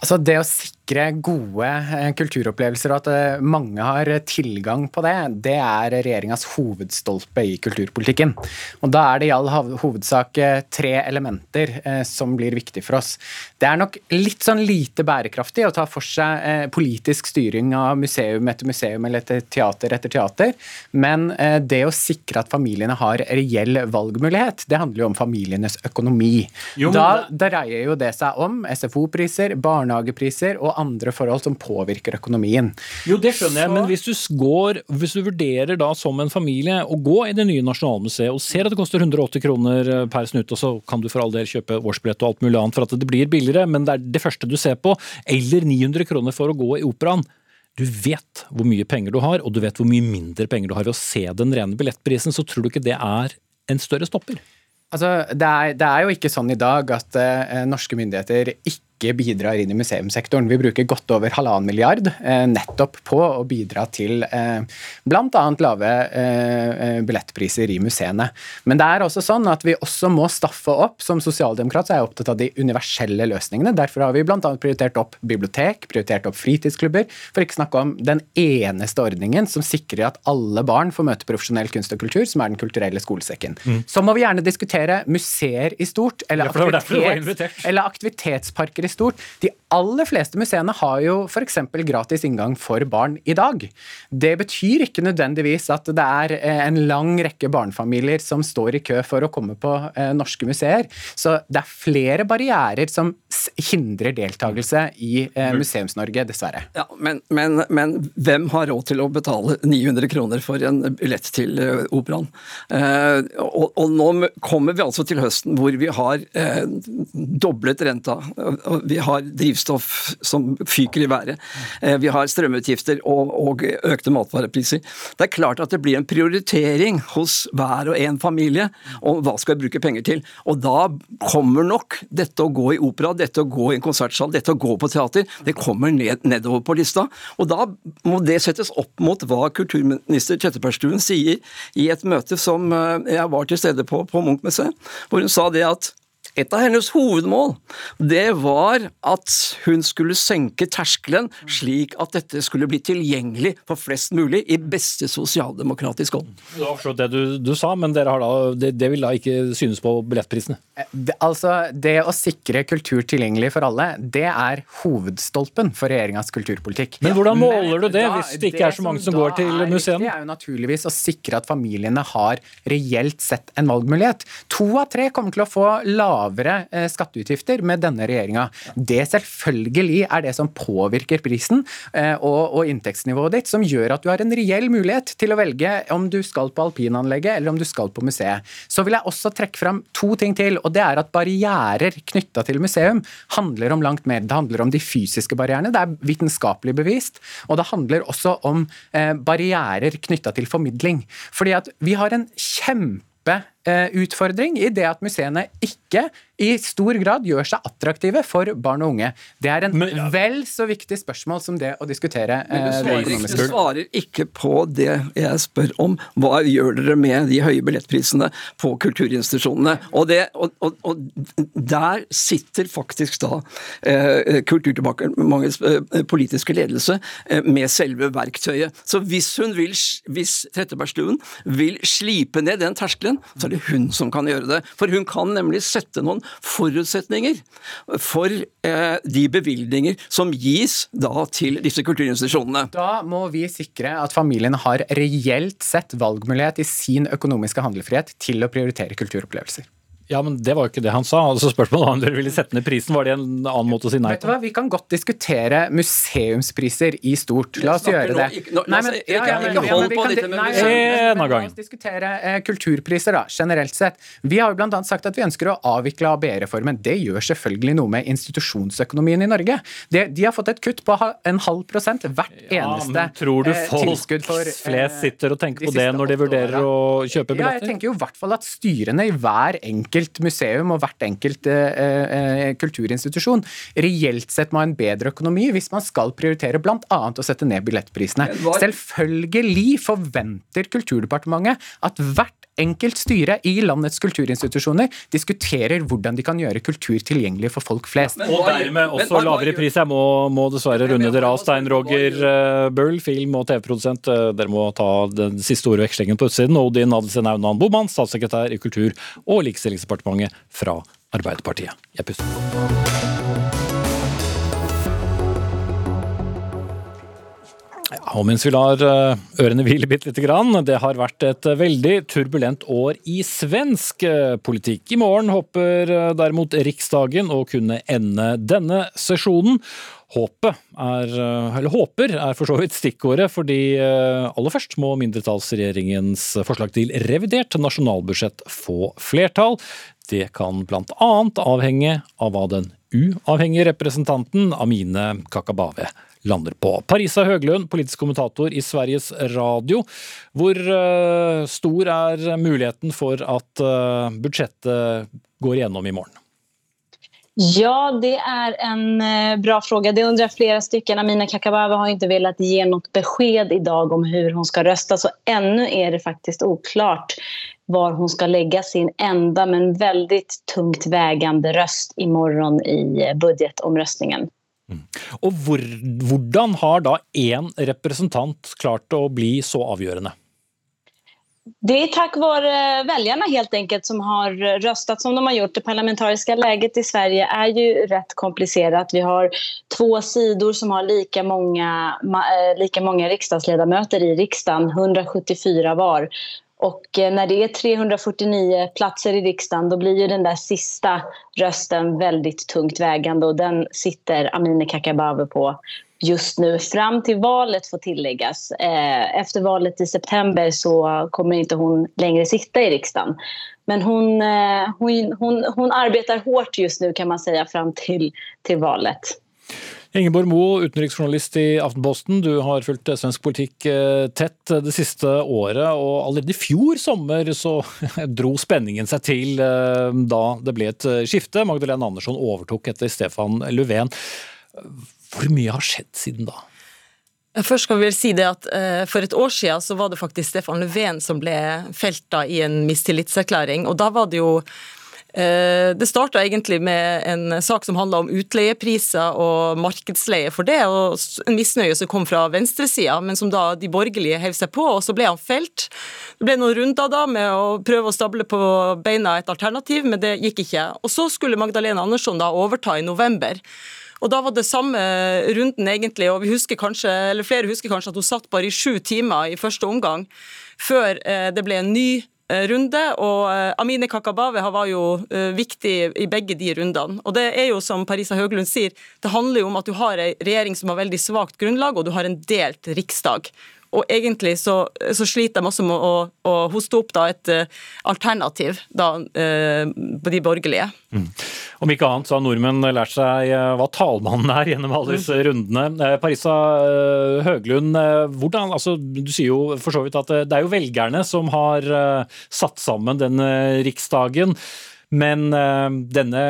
Altså Det å sikre gode eh, kulturopplevelser og at eh, mange har tilgang på det, det er regjeringas hovedstolpe i kulturpolitikken. Og Da er det i all hovedsak eh, tre elementer som blir viktig for oss. Det er nok litt sånn lite bærekraftig å ta for seg politisk styring av museum etter museum eller etter teater etter teater, men det å sikre at familiene har reell valgmulighet, det handler jo om familienes økonomi. Jo, da dreier jo det seg om SFO-priser, barnehagepriser og andre forhold som påvirker økonomien. Jo, det skjønner jeg, men hvis du, går, hvis du vurderer da som en familie å gå i det nye Nasjonalmuseet og ser at det koster 180 kroner eh, per snutt, og så kan du for all del kjøpe årsbillett og alt mulig annet for at det blir billigere, men det er det første du ser på, eller 900 kroner for å gå i operaen. Du vet hvor mye penger du har, og du vet hvor mye mindre penger du har ved å se den rene billettprisen, så tror du ikke det er en større stopper? Altså, det er, det er jo ikke sånn i dag at eh, norske myndigheter ikke ikke bidrar inn i museumssektoren. Vi bruker godt over halvannen milliard eh, nettopp på å bidra til eh, bl.a. lave eh, billettpriser i museene. Men det er også sånn at vi også må staffe opp. Som sosialdemokrat så er jeg opptatt av de universelle løsningene. Derfor har vi bl.a. prioritert opp bibliotek, prioritert opp fritidsklubber, for ikke snakke om den eneste ordningen som sikrer at alle barn får møte profesjonell kunst og kultur, som er Den kulturelle skolesekken. Mm. Så må vi gjerne diskutere museer i stort, eller, ja, aktivitets, eller aktivitetsparker i stort. De aller fleste museene har jo f.eks. gratis inngang for barn i dag. Det betyr ikke nødvendigvis at det er eh, en lang rekke barnefamilier som står i kø for å komme på eh, norske museer. Så det er flere barrierer som hindrer deltakelse i eh, Museums-Norge, dessverre. Ja, men, men, men, hvem har råd til å betale 900 kroner for en billett til operaen? Og, og, nå kommer vi altså til høsten hvor vi har doblet renta. Vi har drivstoff som fyker i været. vi har strømutgifter og, og, økte matvarepriser. Det er klart at det blir en prioritering hos hver og en familie om hva skal vi bruke penger til. Og da kommer nok dette å gå i opera dette å gå i en konsertsal, dette å gå på teater, det kommer ned, nedover på lista. Og da må det settes opp mot hva kulturminister Trettebergstuen sier i et møte som eh, jeg var til stede på på Munchmuseet, hvor hun sa det at et av hennes hovedmål det var at hun skulle senke terskelen, slik at dette skulle bli tilgjengelig for flest mulig i beste sosialdemokratisk ånd. Det var det du, du, sa, men da, det, det, vil da ikke synes på billettprisene? Eh, altså, det å sikre kultur tilgjengelig for alle, det er hovedstolpen for regjeringas kulturpolitikk. Men hvordan måler du det, da, hvis det ikke er så mange som, som går til museene? Det er jo naturligvis å sikre at familiene har reelt sett en valgmulighet. To av tre kommer til å få lave lavere eh, skatteutgifter med denne regjeringa. Det selvfølgelig er det som påvirker prisen eh, og, inntektsnivået ditt, som gjør at du har en reell mulighet til å velge om du skal på alpinanlegget eller om du skal på museet. Så vil jeg også trekke fram to ting til, og det er at barrierer knytta til museum handler om langt mer. Det handler om de fysiske barrierene, det er vitenskapelig bevist, og det handler også om eh, barrierer knytta til formidling. Fordi at vi har en kjempe utfordring i det at museene ikke i stor grad gjør seg attraktive for barn og unge. Det er en Men, ja. vel så viktig spørsmål som det å diskutere Men eh, du svarer, økonomiske. du svarer ikke på det jeg spør om. Hva gjør dere med de høye billettprisene på kulturinstitusjonene? Og, det, og, og, og der sitter faktisk da eh, Kulturdepartementets eh, politiske ledelse eh, med selve verktøyet. Så hvis hun vil, hvis Trettebergstuen vil slipe ned den terskelen, så det hun som kan gjøre det. For hun kan nemlig sette noen forutsetninger for eh, de bevilgninger som gis da til disse kulturinstitusjonene. Da må vi sikre at familien har reelt sett valgmulighet i sin økonomiske handlefrihet til å prioritere kulturopplevelser. Ja, men det var jo ikke det han sa. Altså Spørsmålet var om dere ville sette ned prisen. Var det en annen måte å si nei Vet du hva, Vi kan godt diskutere museumspriser i stort. La oss gjøre det. ikke- nå- Nei, men- ja, ja, men- ja, men hold vi på kan nei, men- La oss diskutere eh, kulturpriser da, generelt sett. Vi har jo blant annet sagt at vi ønsker å avvikle ABE-reformen. Det gjør selvfølgelig noe med institusjonsøkonomien i Norge. De, de har fått et kutt på en halv prosent hvert eneste eneste men tror du eh, folk tilskudd for, eh, flest sitter og tenker de på det når de vurderer årene. å kjøpe Ja, jeg tenker jo i hvert fall at styrene i hver enkelt museum og hvert enkelt eh, eh, kulturinstitusjon reelt sett må ha en bedre økonomi hvis man skal prioritere bl.a. å sette ned billettprisene. Selvfølgelig forventer Kulturdepartementet at hvert enkelt styre i landets kulturinstitusjoner diskuterer hvordan de kan gjøre kultur tilgjengelig for folk flest. Men Og dermed også lavere pris. Jeg må, må dessverre runde dere av. Stein Roger eh, film- og TV-produsent. Eh, Dere må ta den siste ordvekslingen på utsiden. Odin Adelsen Aunan Boman, statssekretær i Kultur- og likestillingsdepartementet fra Arbeiderpartiet. Jeg puster Ja, og mens vi lar eh, ørene hvile bitte lite grann, det har vært et eh, veldig turbulent år i svensk eh, politikk. I morgen håper derimot Riksdagen å kunne ende denne sesjonen. Håpet er, eller håper er for så vidt stikkordet, fordi aller først må mindretallsregjeringens forslag til revidert nasjonalbudsjett få flertall. Det kan annet avhenge av hva den uavhengige representanten Amine Kakabave lander på. Parisa Høglund, politisk kommentator i Sveriges Radio. Hvor eh, stor er muligheten for at eh, budsjettet går igjennom i morgen? Ja, det er en eh, bra fråga. Det undrar flere stycken. Amina Kakabaveh har ikke velat ge något besked i dag om hur hun skal rösta. Så ännu er det faktisk oklart var hun skal lägga sin enda men veldig tungt vägande röst morgen i budgetomröstningen. Og hvor, hvordan har da én representant klart å bli så avgjørende? Det er takk for velgerne helt enkelt som har røstet som de har gjort. Det parlamentariske läget i Sverige er ju rätt komplicerat. Vi har två sidor som har lika många, ma- eh, lika många riksdagsledamöter i riksdagen, 174 var. Och eh, när det är 349 platser i riksdagen då blir ju den där sista rösten väldigt tungt vägande och den sitter Amineh Kakabaveh på just nu fram till valet får tilläggas. Eh, Efter valet i september så kommer inte hon längre sitta i riksdagen. Men hon, eh, hon, hon, hon arbetar hårt just nu kan man säga fram till, till valet. Ingeborg Moe, utenriksjournalist i Aftenposten. Du har fulgt svensk politikk eh, tett det siste året, og allerede i fjor sommer så dro spenningen seg til eh, da det ble et eh, skifte. Magdalena Andersson overtok etter Stefan Löfven. Hvor mye har skjedd siden da? Først skal vi vel si det at eh, For et år siden så var det faktisk Stefan Löfven som ble felt i en mistillitserklæring. og da var det jo eh, det starta egentlig med en sak som handla om utleiepriser og markedsleie for det, og en misnøye som kom fra venstresida, men som da de borgerlige hev seg på, og så ble han felt. Det ble noen runder da med å prøve å stable på beina et alternativ, men det gikk ikke. Og så skulle Magdalena Andersson da overta i november. Og da var det samme runden egentlig, og vi husker kanskje, eller flere husker kanskje at hun satt bare i sju timer i første omgang, før eh, det ble en ny eh, runde, og eh, Amine Kakabaveh var jo eh, viktig i begge de rundene. Og det er jo som Parisa Høglund sier, det handler jo om at du har en regjering som har veldig svakt grunnlag, og du har en delt riksdag. Og egentlig så, så sliter de også med å, å hoste opp da et uh, alternativ da, uh, på de borgerlige. Mm. Om ikke annet så har nordmenn lært seg uh, hva talmannen er gjennom alle disse mm. rundene. Parisa Høglund, hvordan, altså, du sier jo for så vidt at det er jo velgerne som har satt sammen denne riksdagen. Men denne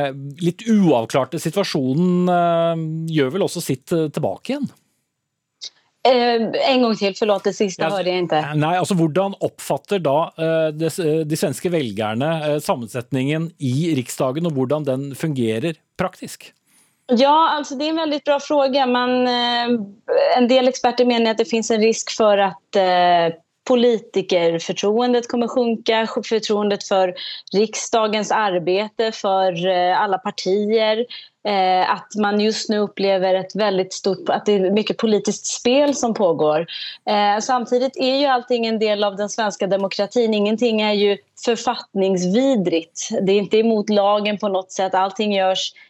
litt uavklarte situasjonen gjør vel også sitt tilbake igjen? Eh, en gang til, forlåt, det siste ja, jeg ikke. Nei, altså Hvordan oppfatter da eh, de, de, svenske velgerne eh, sammensetningen i Riksdagen, og hvordan den fungerer praktisk? Ja, altså det er en veldig bra spørsmål, Men en del eksperter mener at det finnes en risk for at politikerfortroendet kommer sjunka, förtroendet for riksdagens arbete, for alle partier. Eh, att man just nu upplever ett väldigt stort, att det är mycket politiskt spel som pågår. Eh, samtidigt är ju allting en del av den svenska demokratin. Ingenting är ju författningsvidrigt. Det är inte emot lagen på något sätt. Allting görs Eh,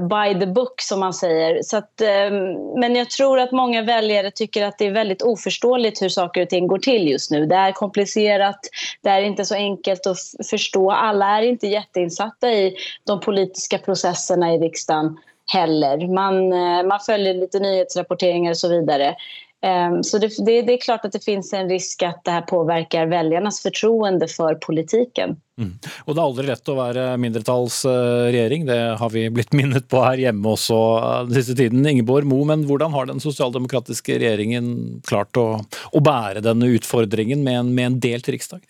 by the book, som man säger. Så att, ehm, men jag tror att många väljare tycker att det är väldigt oförståeligt hur saker och ting går till just nu. Det är komplicerat, det är inte så enkelt att förstå. Alla är inte jätteinsatta i de politiska processerna i riksdagen heller. Man, eh, man följer lite nyhetsrapporteringar och så vidare. Ehm, så det, det, det, är klart att det finns en risk at det här påverkar väljarnas förtroende för politiken. Mm. Og det er aldri lett å være mindretallsregjering, det har vi blitt minnet på her hjemme også den siste tiden. Ingeborg Mo, men hvordan har den sosialdemokratiske regjeringen klart å, å bære denne utfordringen med en, med en delt riksdag?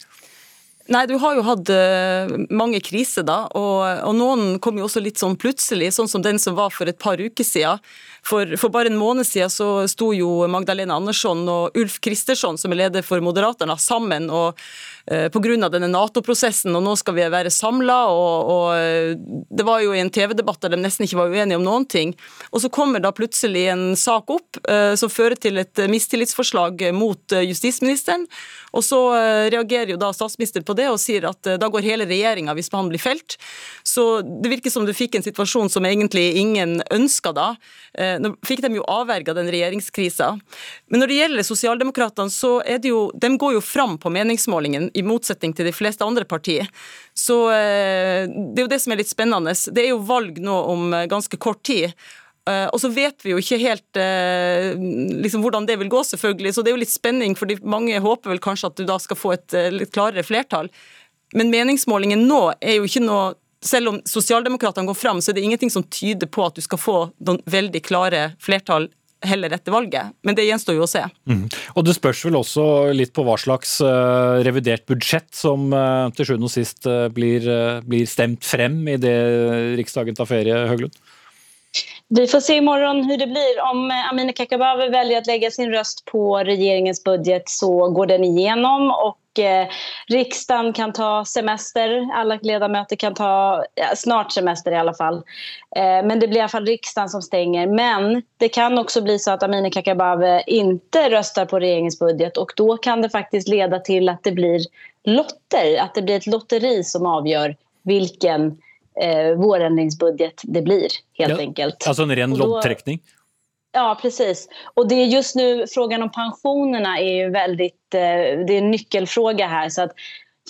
Nei, du har jo hatt uh, mange kriser, da. Og, og, noen kom jo også litt sånn plutselig, sånn som den som var for et par uker siden. For, for bare en måned siden så sto jo Magdalena Andersson og Ulf Kristersson, som er leder for Moderaterna, sammen og eh, pga. denne Nato-prosessen, og nå skal vi være samla. Og, og, eh, det var jo i en TV-debatt der de nesten ikke var uenige om noen ting. Og så kommer da plutselig en sak opp eh, som fører til et mistillitsforslag mot justisministeren. Og så reagerer jo da statsministeren på det og sier at da går hele regjeringa hvis han blir felt. Så det virker som du fikk en situasjon som egentlig ingen ønska da. Eh, nå fikk de jo avverga den regjeringskrisa. Men når det gjelder Sosialdemokratene, så er det jo De går jo fram på meningsmålingen, i motsetning til de fleste andre partier. Så eh, det er jo det som er litt spennende. Det er jo valg nå om ganske kort tid. Eh, og så vet vi jo ikke helt liksom, hvordan det vil gå, selvfølgelig. Så det er jo litt spenning, fordi mange håper vel kanskje at du da skal få et litt klarere flertall. Men meningsmålingen nå er jo ikke noe selv om sosialdemokratene går fram, så er det ingenting som tyder på at du skal få noen veldig klare flertall heller etter valget. Men det gjenstår jo å se. Mm. Og Det spørs vel også litt på hva slags uh, revidert budsjett som uh, til sjuende og sist uh, blir, blir, stemt frem i det Riksdagen tar ferie, Høglund? Vi får se i morgen hur det blir. Om Amineh Kakabaveh velger å legge sin røst på regeringens budget så går den igenom och Eh, riksdagen kan ta semester. Alla ledamöter kan ta ja, snart semester i alla fall. Eh, men det blir i alla fall riksdagen som stänger. Men det kan också bli så att Amineh Kakabaveh inte röstar på regeringens budget och då kan det faktiskt leda till att det blir lotter, att det blir ett lotteri som avgör vilken eh, vårändringsbudget det blir helt ja, enkelt. Alltså en ren lobbträckning? Ja, precis. Och det är just nu frågan om pensionerna är ju väldigt, eh, det är en nyckelfråga här. Så att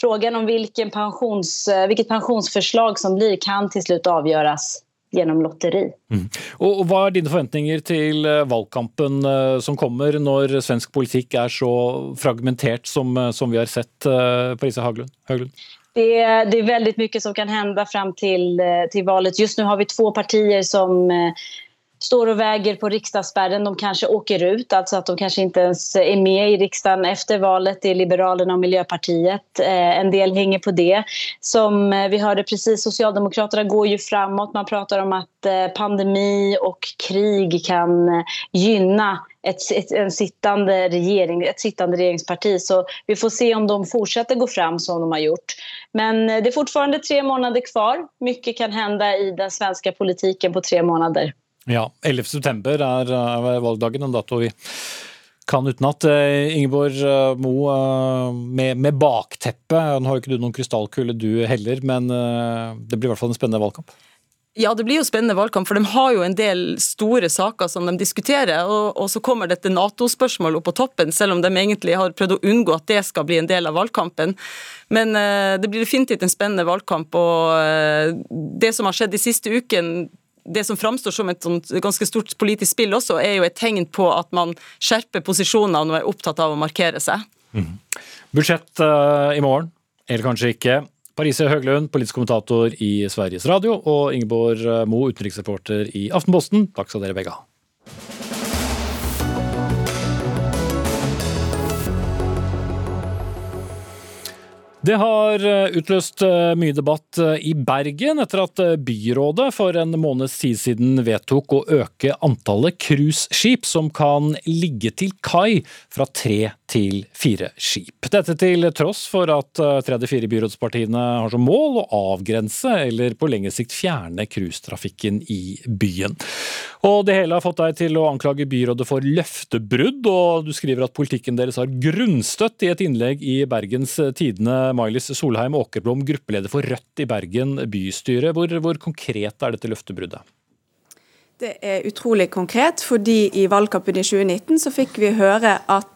frågan om vilken pensions, eh, vilket pensionsförslag som blir kan till slut avgöras gjennom lotteri. Mm. Og, Hva er dine forventninger til eh, valgkampen som kommer, når svensk politikk er så fragmentert som, som vi har sett, Parisa Haglund? Haglund? Det, det, är väldigt mycket som kan hända fram till, till valet. Just nu har vi två partier som står och väger på riksdagsspärren. De kanske åker ut, alltså att de kanske inte ens är med i riksdagen efter valet. Det är Liberalerna och Miljöpartiet. Eh, en del hänger på det. Som eh, vi hörde precis, Socialdemokraterna går ju framåt. Man pratar om att eh, pandemi och krig kan gynna ett, ett, en sittande regering, ett sittande regeringsparti. Så vi får se om de fortsätter gå fram som de har gjort. Men det är fortfarande tre månader kvar. Mycket kan hända i den svenska politiken på tre månader. Ja, 11. september er, valgdagen, en dato vi kan utenat. Eh, Ingeborg eh, Mo, eh, med, med bakteppet, nå har jo ikke du noen krystallkule du heller, men det blir i hvert fall en spennende valgkamp? Ja, det blir jo spennende valgkamp, for de har jo en del store saker som de diskuterer. Og, og så kommer dette Nato-spørsmålet opp på toppen, selv om de egentlig har prøvd å unngå at det skal bli en del av valgkampen. Men uh, det blir definitivt en spennende valgkamp. Og uh, det som har skjedd de siste ukene, det som framstår som et ganske stort politisk spill også, er jo et tegn på at man skjerper posisjonene og er opptatt av å markere seg. Mm. Budsjett uh, i morgen, eller kanskje ikke. Parise Høglund, politisk kommentator i Sveriges Radio, og Ingeborg Mo, utenriksreporter i Aftenposten. Takk skal dere begge ha. Det har utløst mye debatt i Bergen etter at byrådet for en måneds tid siden vedtok å øke antallet cruiseskip som kan ligge til kai fra tre til fire skip. Dette til tross for at tre av de fire byrådspartiene har som mål å avgrense eller på lengre sikt fjerne cruisetrafikken i byen. Og det hele har fått deg til å anklage byrådet for løftebrudd, og du skriver at politikken deres har grunnstøtt i et innlegg i Bergens Tidende Mailis Solheim Åkerblom, gruppeleder for Rødt i Bergen bystyre. Hvor, hvor konkret er dette løftebruddet? Det er utrolig konkret, fordi i valgkampen i 2019 så fikk vi høre at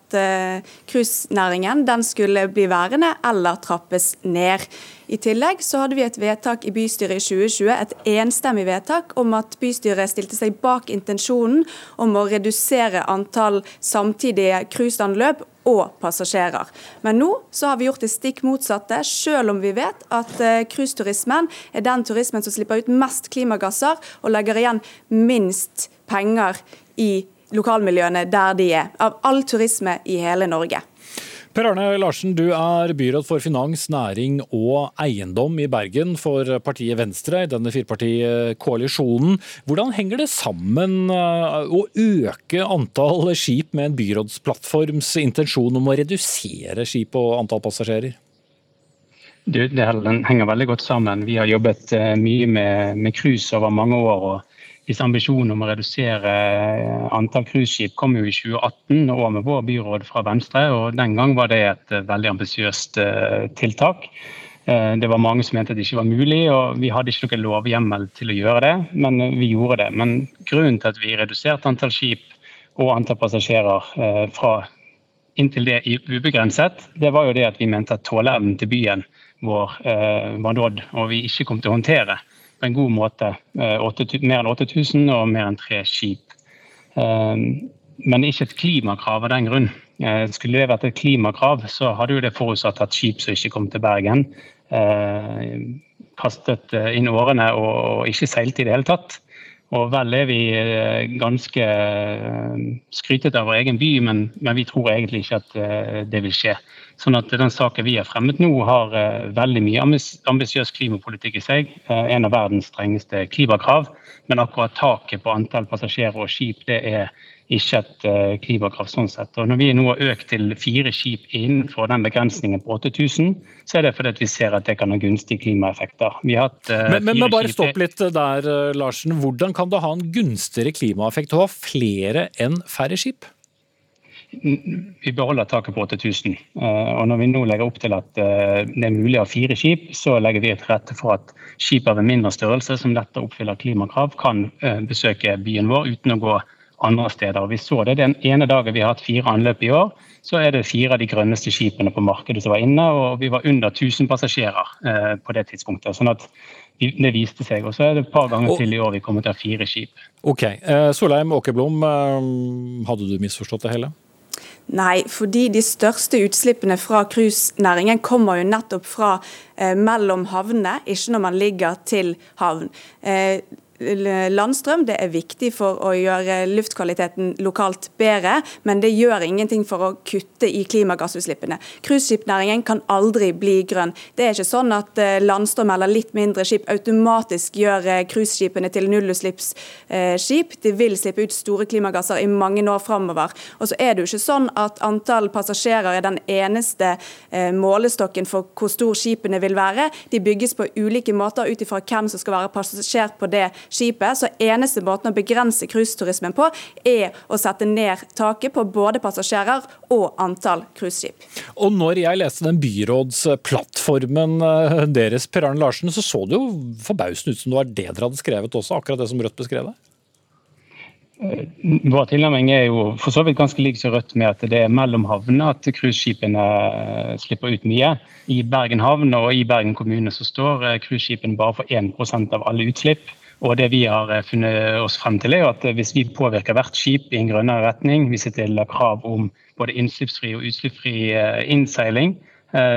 cruisenæringen uh, skulle bli værende eller trappes ned. I tillegg så hadde vi et vedtak i bystyret i 2020, et enstemmig vedtak om at bystyret stilte seg bak intensjonen om å redusere antall samtidige cruiseanløp og passasjerer. Men nå så har vi gjort det stikk motsatte, selv om vi vet at cruiseturismen er den turismen som slipper ut mest klimagasser og legger igjen minst penger i lokalmiljøene der de er, av all turisme i hele Norge. Per Arne Larsen, du er byråd for finans, næring og eiendom i Bergen for partiet Venstre i denne firepartikoalisjonen. Hvordan henger det sammen å øke antall skip med en byrådsplattforms intensjon om å redusere skip og antall passasjerer? Det, det henger veldig godt sammen. Vi har jobbet mye med, med cruise over mange år. og hvis ambisjonen om å redusere antall cruiseskip kom jo i 2018 og med vår byråd fra Venstre. og Den gang var det et veldig ambisiøst tiltak. Det var mange som mente at det ikke var mulig, og vi hadde ikke noen lovhjemmel til å gjøre det, men vi gjorde det. Men grunnen til at vi reduserte antall skip og antall passasjerer fra inntil det ubegrenset, det var jo det at vi mente at tåleevnen til byen vår var nådd, og vi ikke kom til å håndtere på en god måte. Mer enn 8000 og mer enn tre skip. Men ikke et klimakrav av den grunn. Skulle det vært et klimakrav, så hadde jo det forutsatt at skip som ikke kom til Bergen, kastet inn årene og ikke seilte i det hele tatt. Og vel er vi ganske skrytete av vår egen by, men, men, vi tror egentlig ikke at det vil skje. Sånn at Den saken vi har fremmet nå, har veldig mye ambisiøs klimapolitikk i seg. En av verdens strengeste klimakrav. Men akkurat taket på antall passasjerer og skip det er ikke et klimakrav. sånn sett. Og Når vi nå har økt til fire skip innenfor den begrensningen på 8000, så er det fordi vi ser at det kan ha gunstige klimaeffekter. Vi har hatt men, men, men bare stopp litt der, Larsen. Hvordan kan det ha en gunstigere klimaeffekt å ha flere enn færre skip? Vi beholder taket på 8000. Og når vi nå legger opp til at det er mulig å ha fire skip, så legger vi til rette for at skip av en mindre størrelse som lettere oppfyller klimakrav, kan besøke byen vår uten å gå andre steder. Vi så det Den ene dagen vi har hatt fire anløp i år, så er det fire av de grønneste skipene på markedet som var inne, og vi var under 1000 passasjerer på det tidspunktet. sånn at det viste seg. Og så er det et par ganger til i år vi kommer til å ha fire skip. Ok. Solheim Åkerblom, hadde du misforstått det hele? Nei, fordi de største utslippene fra cruisenæringen kommer jo nettopp fra eh, mellom havnene, ikke når man ligger til havn. Eh, landstrøm det er viktig for å gjøre luftkvaliteten lokalt bedre, men det gjør ingenting for å kutte i klimagassutslippene. Cruiseskipnæringen kan aldri bli grønn. Det er ikke sånn at landstrøm eller litt mindre skip automatisk gjør cruiseskipene til nullutslippsskip. De vil slippe ut store klimagasser i mange år framover. Og så er det jo ikke sånn at antall passasjerer er den eneste målestokken for hvor stor skipene vil være. De bygges på ulike måter ut ifra hvem som skal være passasjer på det skipet. Så eneste måten å begrense cruiseturismen på, er å sette ned taket på både passasjerer og antall cruiseskip. Og når jeg leste den byrådsplattformen eh, deres, Per Arne Larsen, så så det jo forbausende ut som det var det dere hadde skrevet også, akkurat det som Rødt beskrev det? Vår tilnærming er jo for så vidt ganske lik som Rødt med at det er mellom havnene at cruiseskipene eh, slipper ut mye. I Bergen havn og i Bergen kommune så står eh, cruiseskipene bare for 1 av alle utslipp. Og det vi har eh, funnet oss frem til er at Hvis vi påvirker hvert skip i en grønnere retning, hvis vi stiller krav om både innslippsfri og utslippsfri innseiling, Eh,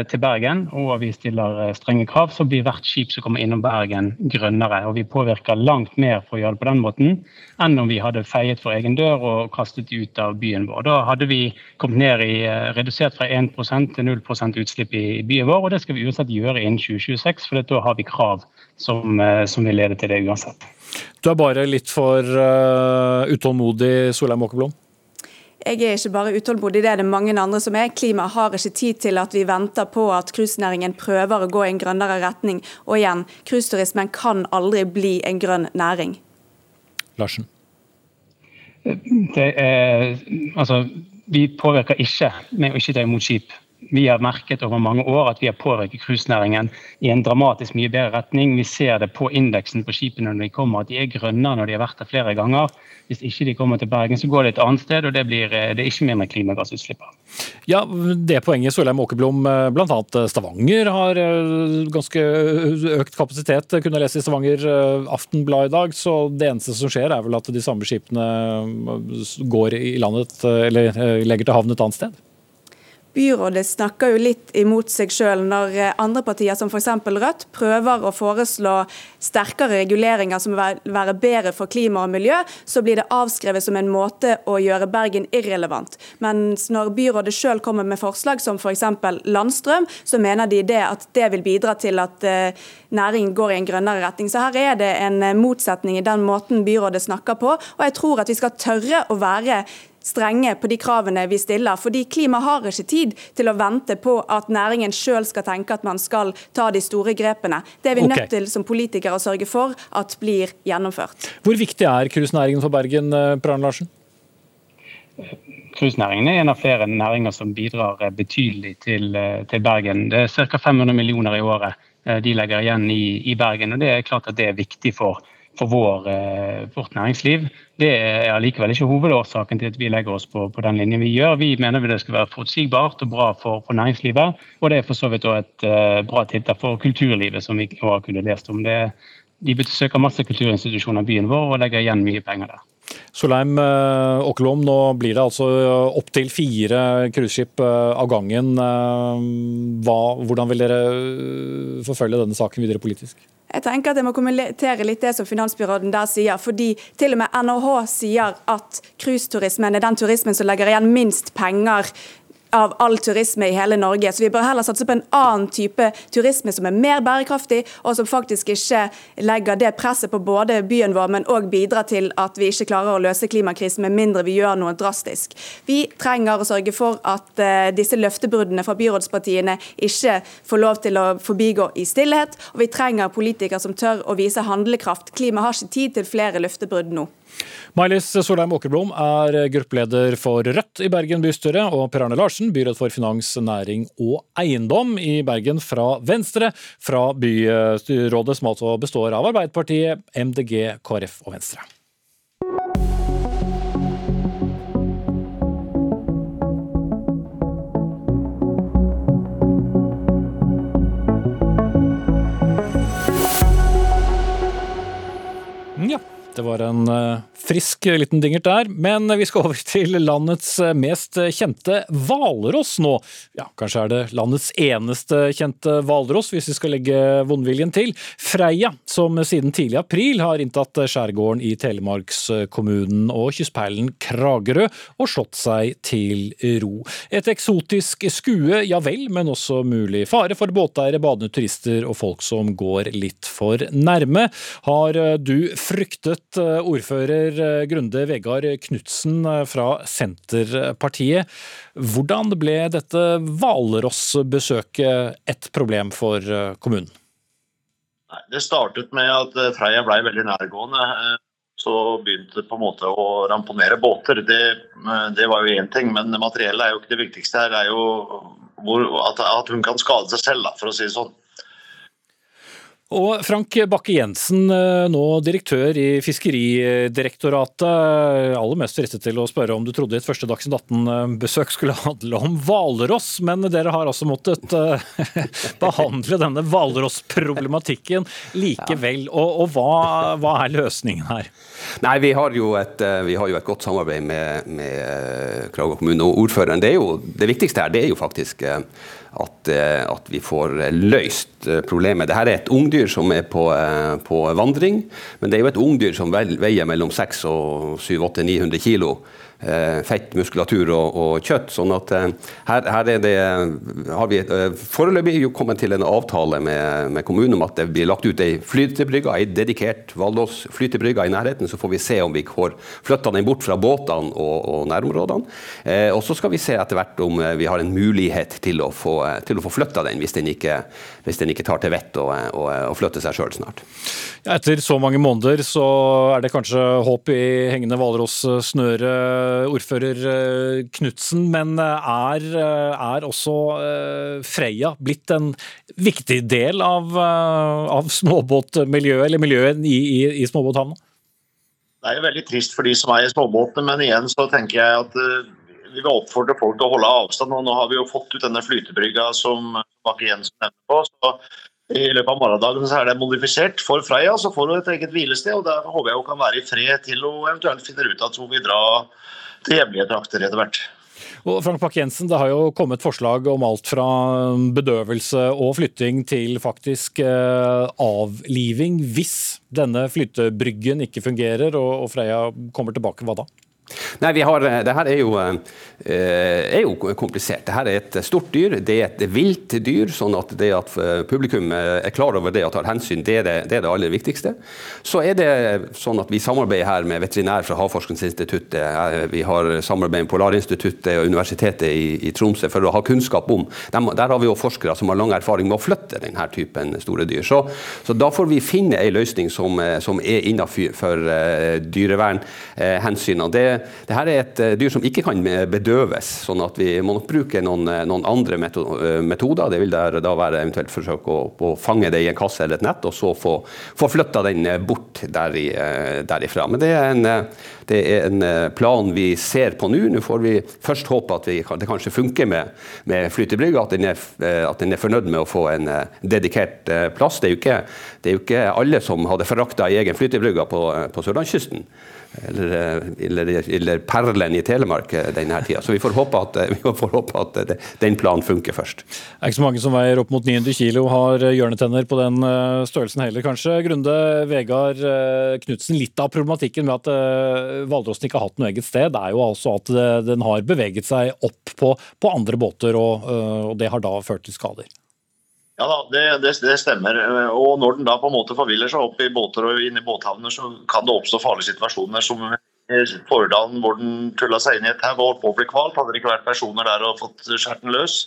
til Bergen, og vi stiller eh, strenge krav, så blir hvert skip som kommer innom Bergen grønnere. Og vi påvirker langt mer for å gjøre det på den måten enn om vi hadde feiet for egen dør og kastet ut av byen vår. Da hadde vi kommet ned i eh, redusert fra 1% til 0% utslipp i byen vår, og det skal vi uansett gjøre innen 2026, for da har vi krav som, som vil lede til det uansett. Du er bare litt for uh, utålmodig, Solheim Åkerblom? Jeg er ikke bare utålmodig, det er det mange andre som er. Klimaet har ikke tid til at vi venter på at cruisenæringen prøver å gå i en grønnere retning. Og igjen, cruiseturismen kan aldri bli en grønn næring. Larsen? Det er, altså, vi påvirker ikke med å ikke ta imot skip. Vi har merket over mange år at vi har påvirket cruisenæringen i en dramatisk mye bedre retning. Vi ser det på indeksen på skipene når de kommer, at de er grønnere når de har vært der flere ganger. Hvis ikke de kommer til Bergen, så går det et annet sted, og det, blir, eh, det er ikke med klimagassutslipp. Ja, det poenget Solheim Åkerblom, eh, bl.a. Eh, Stavanger har ganske økt kapasitet, kunne lese i Stavanger Aftenblad i dag. Så det eneste som skjer, er vel at de samme skipene går i landet, eller legger til havn et annet sted? Byrådet snakker jo litt imot seg sjøl når eh, andre partier, som f.eks. Rødt, prøver å foreslå sterkere reguleringer som vil være bedre for klima og miljø, så blir det avskrevet som en måte å gjøre Bergen irrelevant. Mens når byrådet sjøl kommer med forslag som f.eks. For landstrøm, så mener de det at det vil bidra til at eh, næringen går i en grønnere retning. Så her er det en eh, motsetning i den måten byrådet snakker på. Og jeg tror at vi skal tørre å være strenge på de kravene vi stiller. Fordi klima har ikke tid til å vente på at næringen sjøl skal tenke at man skal ta de store grepene. Det er vi okay. nødt til som politikere å sørge for at blir gjennomført. Hvor viktig er cruisenæringen for Bergen, eh, Per Arne Larsen? Cruisenæringen er en av flere næringer som bidrar eh, betydelig til, eh, til Bergen. Det er ca. 500 millioner i året de legger igjen i, i Bergen. og Det er klart at det er viktig for for vår, eh, vårt næringsliv. Det er allikevel ikke hovedårsaken til at vi legger oss på, på, den linjen vi gjør. Vi mener det skal være forutsigbart og bra for, for næringslivet. Og det er for så vidt også et uh, bra tiltak for kulturlivet, som vi har kunnet lest om. Det, de besøker masse kulturinstitusjoner i byen vår og legger igjen mye penger der. Solheim Åkerlom, nå blir det altså opptil fire cruiseskip av gangen. Hva, hvordan vil dere forfølge denne saken videre politisk? Jeg tenker at jeg må kommentere litt det som finansbyråden der sier. fordi til og med NHH sier at cruiseturismen er den turismen som legger igjen minst penger av all turisme i hele Norge. Så vi bør heller satse på en annen type turisme som er mer bærekraftig, og som faktisk ikke legger det presset på både byen vår, men òg bidrar til at vi ikke klarer å løse klimakrisen med mindre vi gjør noe drastisk. Vi trenger å sørge for at uh, disse løftebruddene fra byrådspartiene ikke får lov til å forbigå i stillhet, og vi trenger politikere som tør å vise handlekraft. Klima har ikke tid til flere løftebrudd nå. Mailis Solheim Åkerblom er gruppeleder for Rødt i Bergen bystyre, og Per Arne Larsen, byråd for finans, næring og eiendom i Bergen fra Venstre, fra byrådet som altså består av Arbeiderpartiet, MDG, KrF og Venstre. Det var en eh, frisk liten dingert der, men vi skal over til landets mest kjente hvalross nå. Ja, kanskje er det landets eneste kjente hvalross, hvis vi skal legge vondviljen til. Freia, som siden tidlig april har inntatt skjærgården i Telemarkskommunen og kystperlen Kragerø og slått seg til ro. Et eksotisk skue, ja vel, men også mulig fare for båteiere, badende turister og folk som går litt for nærme. Har du fryktet Eh, ordfører eh, Grunde Vegard Knutsen eh, fra Senterpartiet. Hvordan ble dette Hvalross-besøket et problem for kommunen? Nei, Det startet med at Freia ble veldig nærgående. Så begynte det på en måte å ramponere båter. Det, det var jo én ting, men materiellet er jo ikke det viktigste her. Det er jo hvor, at, at hun kan skade seg selv, da, for å si det sånn. Og Frank Bakke-Jensen, eh, nå direktør i Fiskeridirektoratet. Aller mest fristet til å spørre om du trodde ditt første Dagsnytt 18-besøk skulle handle om hvalross, men dere har altså måttet eh, behandle denne hvalrossproblematikken likevel. Og, og hva, hva, er løsningen her? Nei, Vi har jo et, eh, har jo et godt samarbeid med, med Kragerø kommune og ordføreren. Det, jo, det viktigste her det er jo faktisk at, at, vi får løst problemet. Dette er et ungdyr som er på, på, vandring, men det er jo et ungdyr som veier mellom 6 og 700-900 kilo. Eh, fett, muskulatur og, og, kjøtt. sånn at eh, her, her det, har vi eh, foreløpig jo kommet til en avtale med, med, kommunen om at det blir lagt ut ei flytebrygge, ei dedikert Valdås-flytebrygge i nærheten. Så får vi se om vi får flytta den bort fra båtene og, og nærområdene. Og så skal vi se etter hvert om vi har en mulighet til å få, til få flytta den, hvis den ikke, hvis den ikke tar til vett og, og, og flytter seg sjøl snart. Etter så mange måneder så er det kanskje håp i hengende hvalrossnøre ordfører eh, Knutsen, men eh, er, eh, er, også Freia blitt en viktig del av, av småbåtmiljøet, eller miljøet i, i, i småbåthavna? Det er jo veldig trist for de som er i småbåtene, men igjen så tenker jeg at vi vil oppfordre folk til å holde avstand. og Nå har vi jo fått ut denne flytebrygga som Bakke Jensen nevnte på. så i løpet av morgendagen så er det modifisert for Freia, så får hun et eget hvilested. og Der håper jeg hun kan være i fred til hun eventuelt finner ut at hun vil dra til trakter etter hvert. Og Frank Bakke-Jensen, Det har jo kommet forslag om alt fra bedøvelse og flytting til faktisk eh, avliving hvis denne flyttebryggen ikke fungerer og Freia kommer tilbake. Hva da? Nei, vi har, det her er jo, eh, er jo, komplisert. Det her er et stort dyr. Det er et vilt dyr. sånn at det at eh, publikum er klar over det og tar hensyn, det er det, det er det, aller viktigste. Så er det sånn at vi samarbeider her med veterinær fra Havforskningsinstituttet. Eh, vi har samarbeid med Polarinstituttet og Universitetet i, i, Tromsø for å ha kunnskap om Der, der har vi jo forskere som har lang erfaring med å flytte denne typen store dyr. Så, så da får vi finne en løsning som, som er innenfor uh, dyrevernhensynene. Eh, det her er et eh, dyr som ikke kan bedøves, sånn at vi må nok bruke noen, eh, noen andre eh, metoder. Det vil der, da være eventuelt forsøke å, å, fange det i en kasse eller et nett, og så få, få flytta den bort deri, derifra. Men det er, en, det er, en, plan vi ser på nå. Nå får vi først håpe at vi, det kanskje funker med, med flytebrygga, at, at, den er fornøyd med å få en dedikert plass. Det er jo ikke, det er jo ikke alle som hadde forakta egen flytebrygge på, på sørlandskysten eller, eller, eller, perlen i Telemark eh, denne tida. Så vi får håpe at, eh, får håpe at det, den planen funker først. Det er ikke så mange som veier opp mot 900 kilo har eh, hjørnetenner på den størrelsen heller, kanskje. Grunde Vegard Knutsen, litt av problematikken med at hvalrossen ikke har hatt noe eget sted, det er jo altså at den har beveget seg opp på, på andre båter, og, og det har da ført til skader. Ja da, det, det, det, stemmer. Og når den da på en måte forviller seg opp i båter og inn i båthavner, så kan det oppstå farlige situasjoner som Fordalen hvor den tulla seg inn i et tau og holdt på å bli kvalt. Hadde det ikke vært personer der og fått skjerten løs,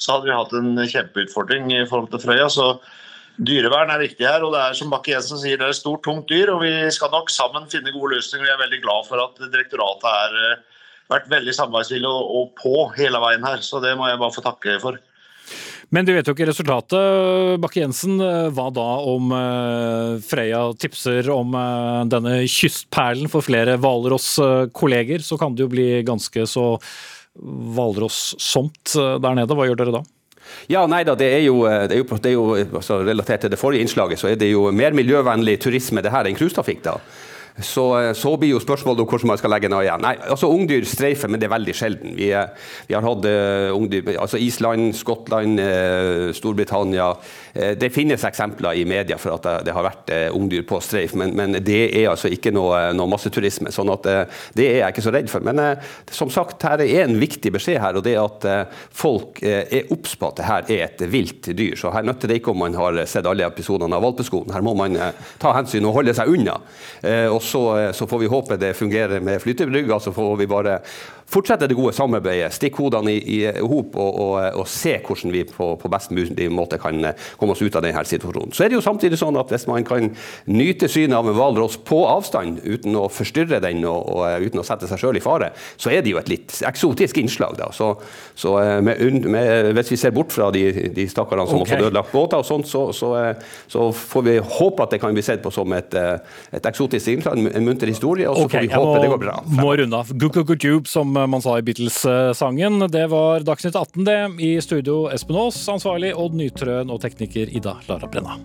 så hadde vi hatt en kjempeutfordring i forhold til Frøya. så Dyrevern er viktig her, og det er som Bakke Jensen sier, det er et stort, tungt dyr. og Vi skal nok sammen finne gode løsninger. Jeg er veldig glad for at direktoratet har eh, vært veldig samarbeidsvillig og på hele veien her. Så det må jeg bare få takke for. Men du vet jo ikke resultatet. Bakke-Jensen, hva da om eh, Freya tipser om eh, denne kystperlen for flere Hvalross-kolleger? Så kan det jo bli ganske så hvalrossomt eh, der nede. Hva gjør dere da? Ja, nei da, det er jo, det er jo, det er jo altså, Relatert til det forrige innslaget, så er det jo mer miljøvennlig turisme det her enn cruisetrafikk. Så, eh, så, blir jo spørsmålet om hvordan man skal legge ned igjen. Nei, altså Ungdyr streifer, men det er veldig sjelden. Vi, vi har hatt uh, ungdyr altså Island, Skottland, Storbritannia. Det finnes eksempler i media for at det har vært ungdyr på streif, men, men, det er altså ikke noe, noe masseturisme. sånn at det er jeg ikke så redd for. Men som sagt, her er en viktig beskjed her, og det er at folk er obs på at det her er et vilt dyr. Så her nytter det ikke om man har sett alle episodene av Valpeskolen. Her må man ta hensyn og holde seg unna. og så, så, får vi håpe det fungerer med flytebrygga. Så får vi bare fortsette det gode samarbeidet, stikke hodene i, i hop og, og, og, se hvordan vi på, på, best mulig måte kan komme oss ut av denne situasjonen. Så er det jo samtidig sånn at hvis man kan nyte synet av en hvalross på avstand uten å forstyrre den og, og uten å sette seg sjøl i fare, så er det jo et litt eksotisk innslag. da. Så, så med, med, hvis vi ser bort fra de, de stakkarene som okay. også ødelagt båter og sånt, så, så, så, får vi håpe at det kan bli sett på som et, et eksotisk innslag, en munter historie, og så okay, får vi håpe må, det går bra. Må runde av. Gukukutube, som man sa i Beatles-sangen. Det var Dagsnytt 18, det. I studio Espen Aas, ansvarlig Odd Nytrøen og tekniker Ida Lara Brenna.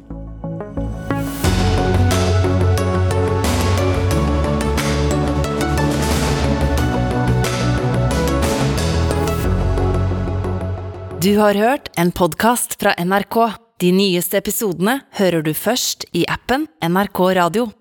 Du har hørt en podkast fra NRK. De nyeste episodene hører du først i appen NRK Radio.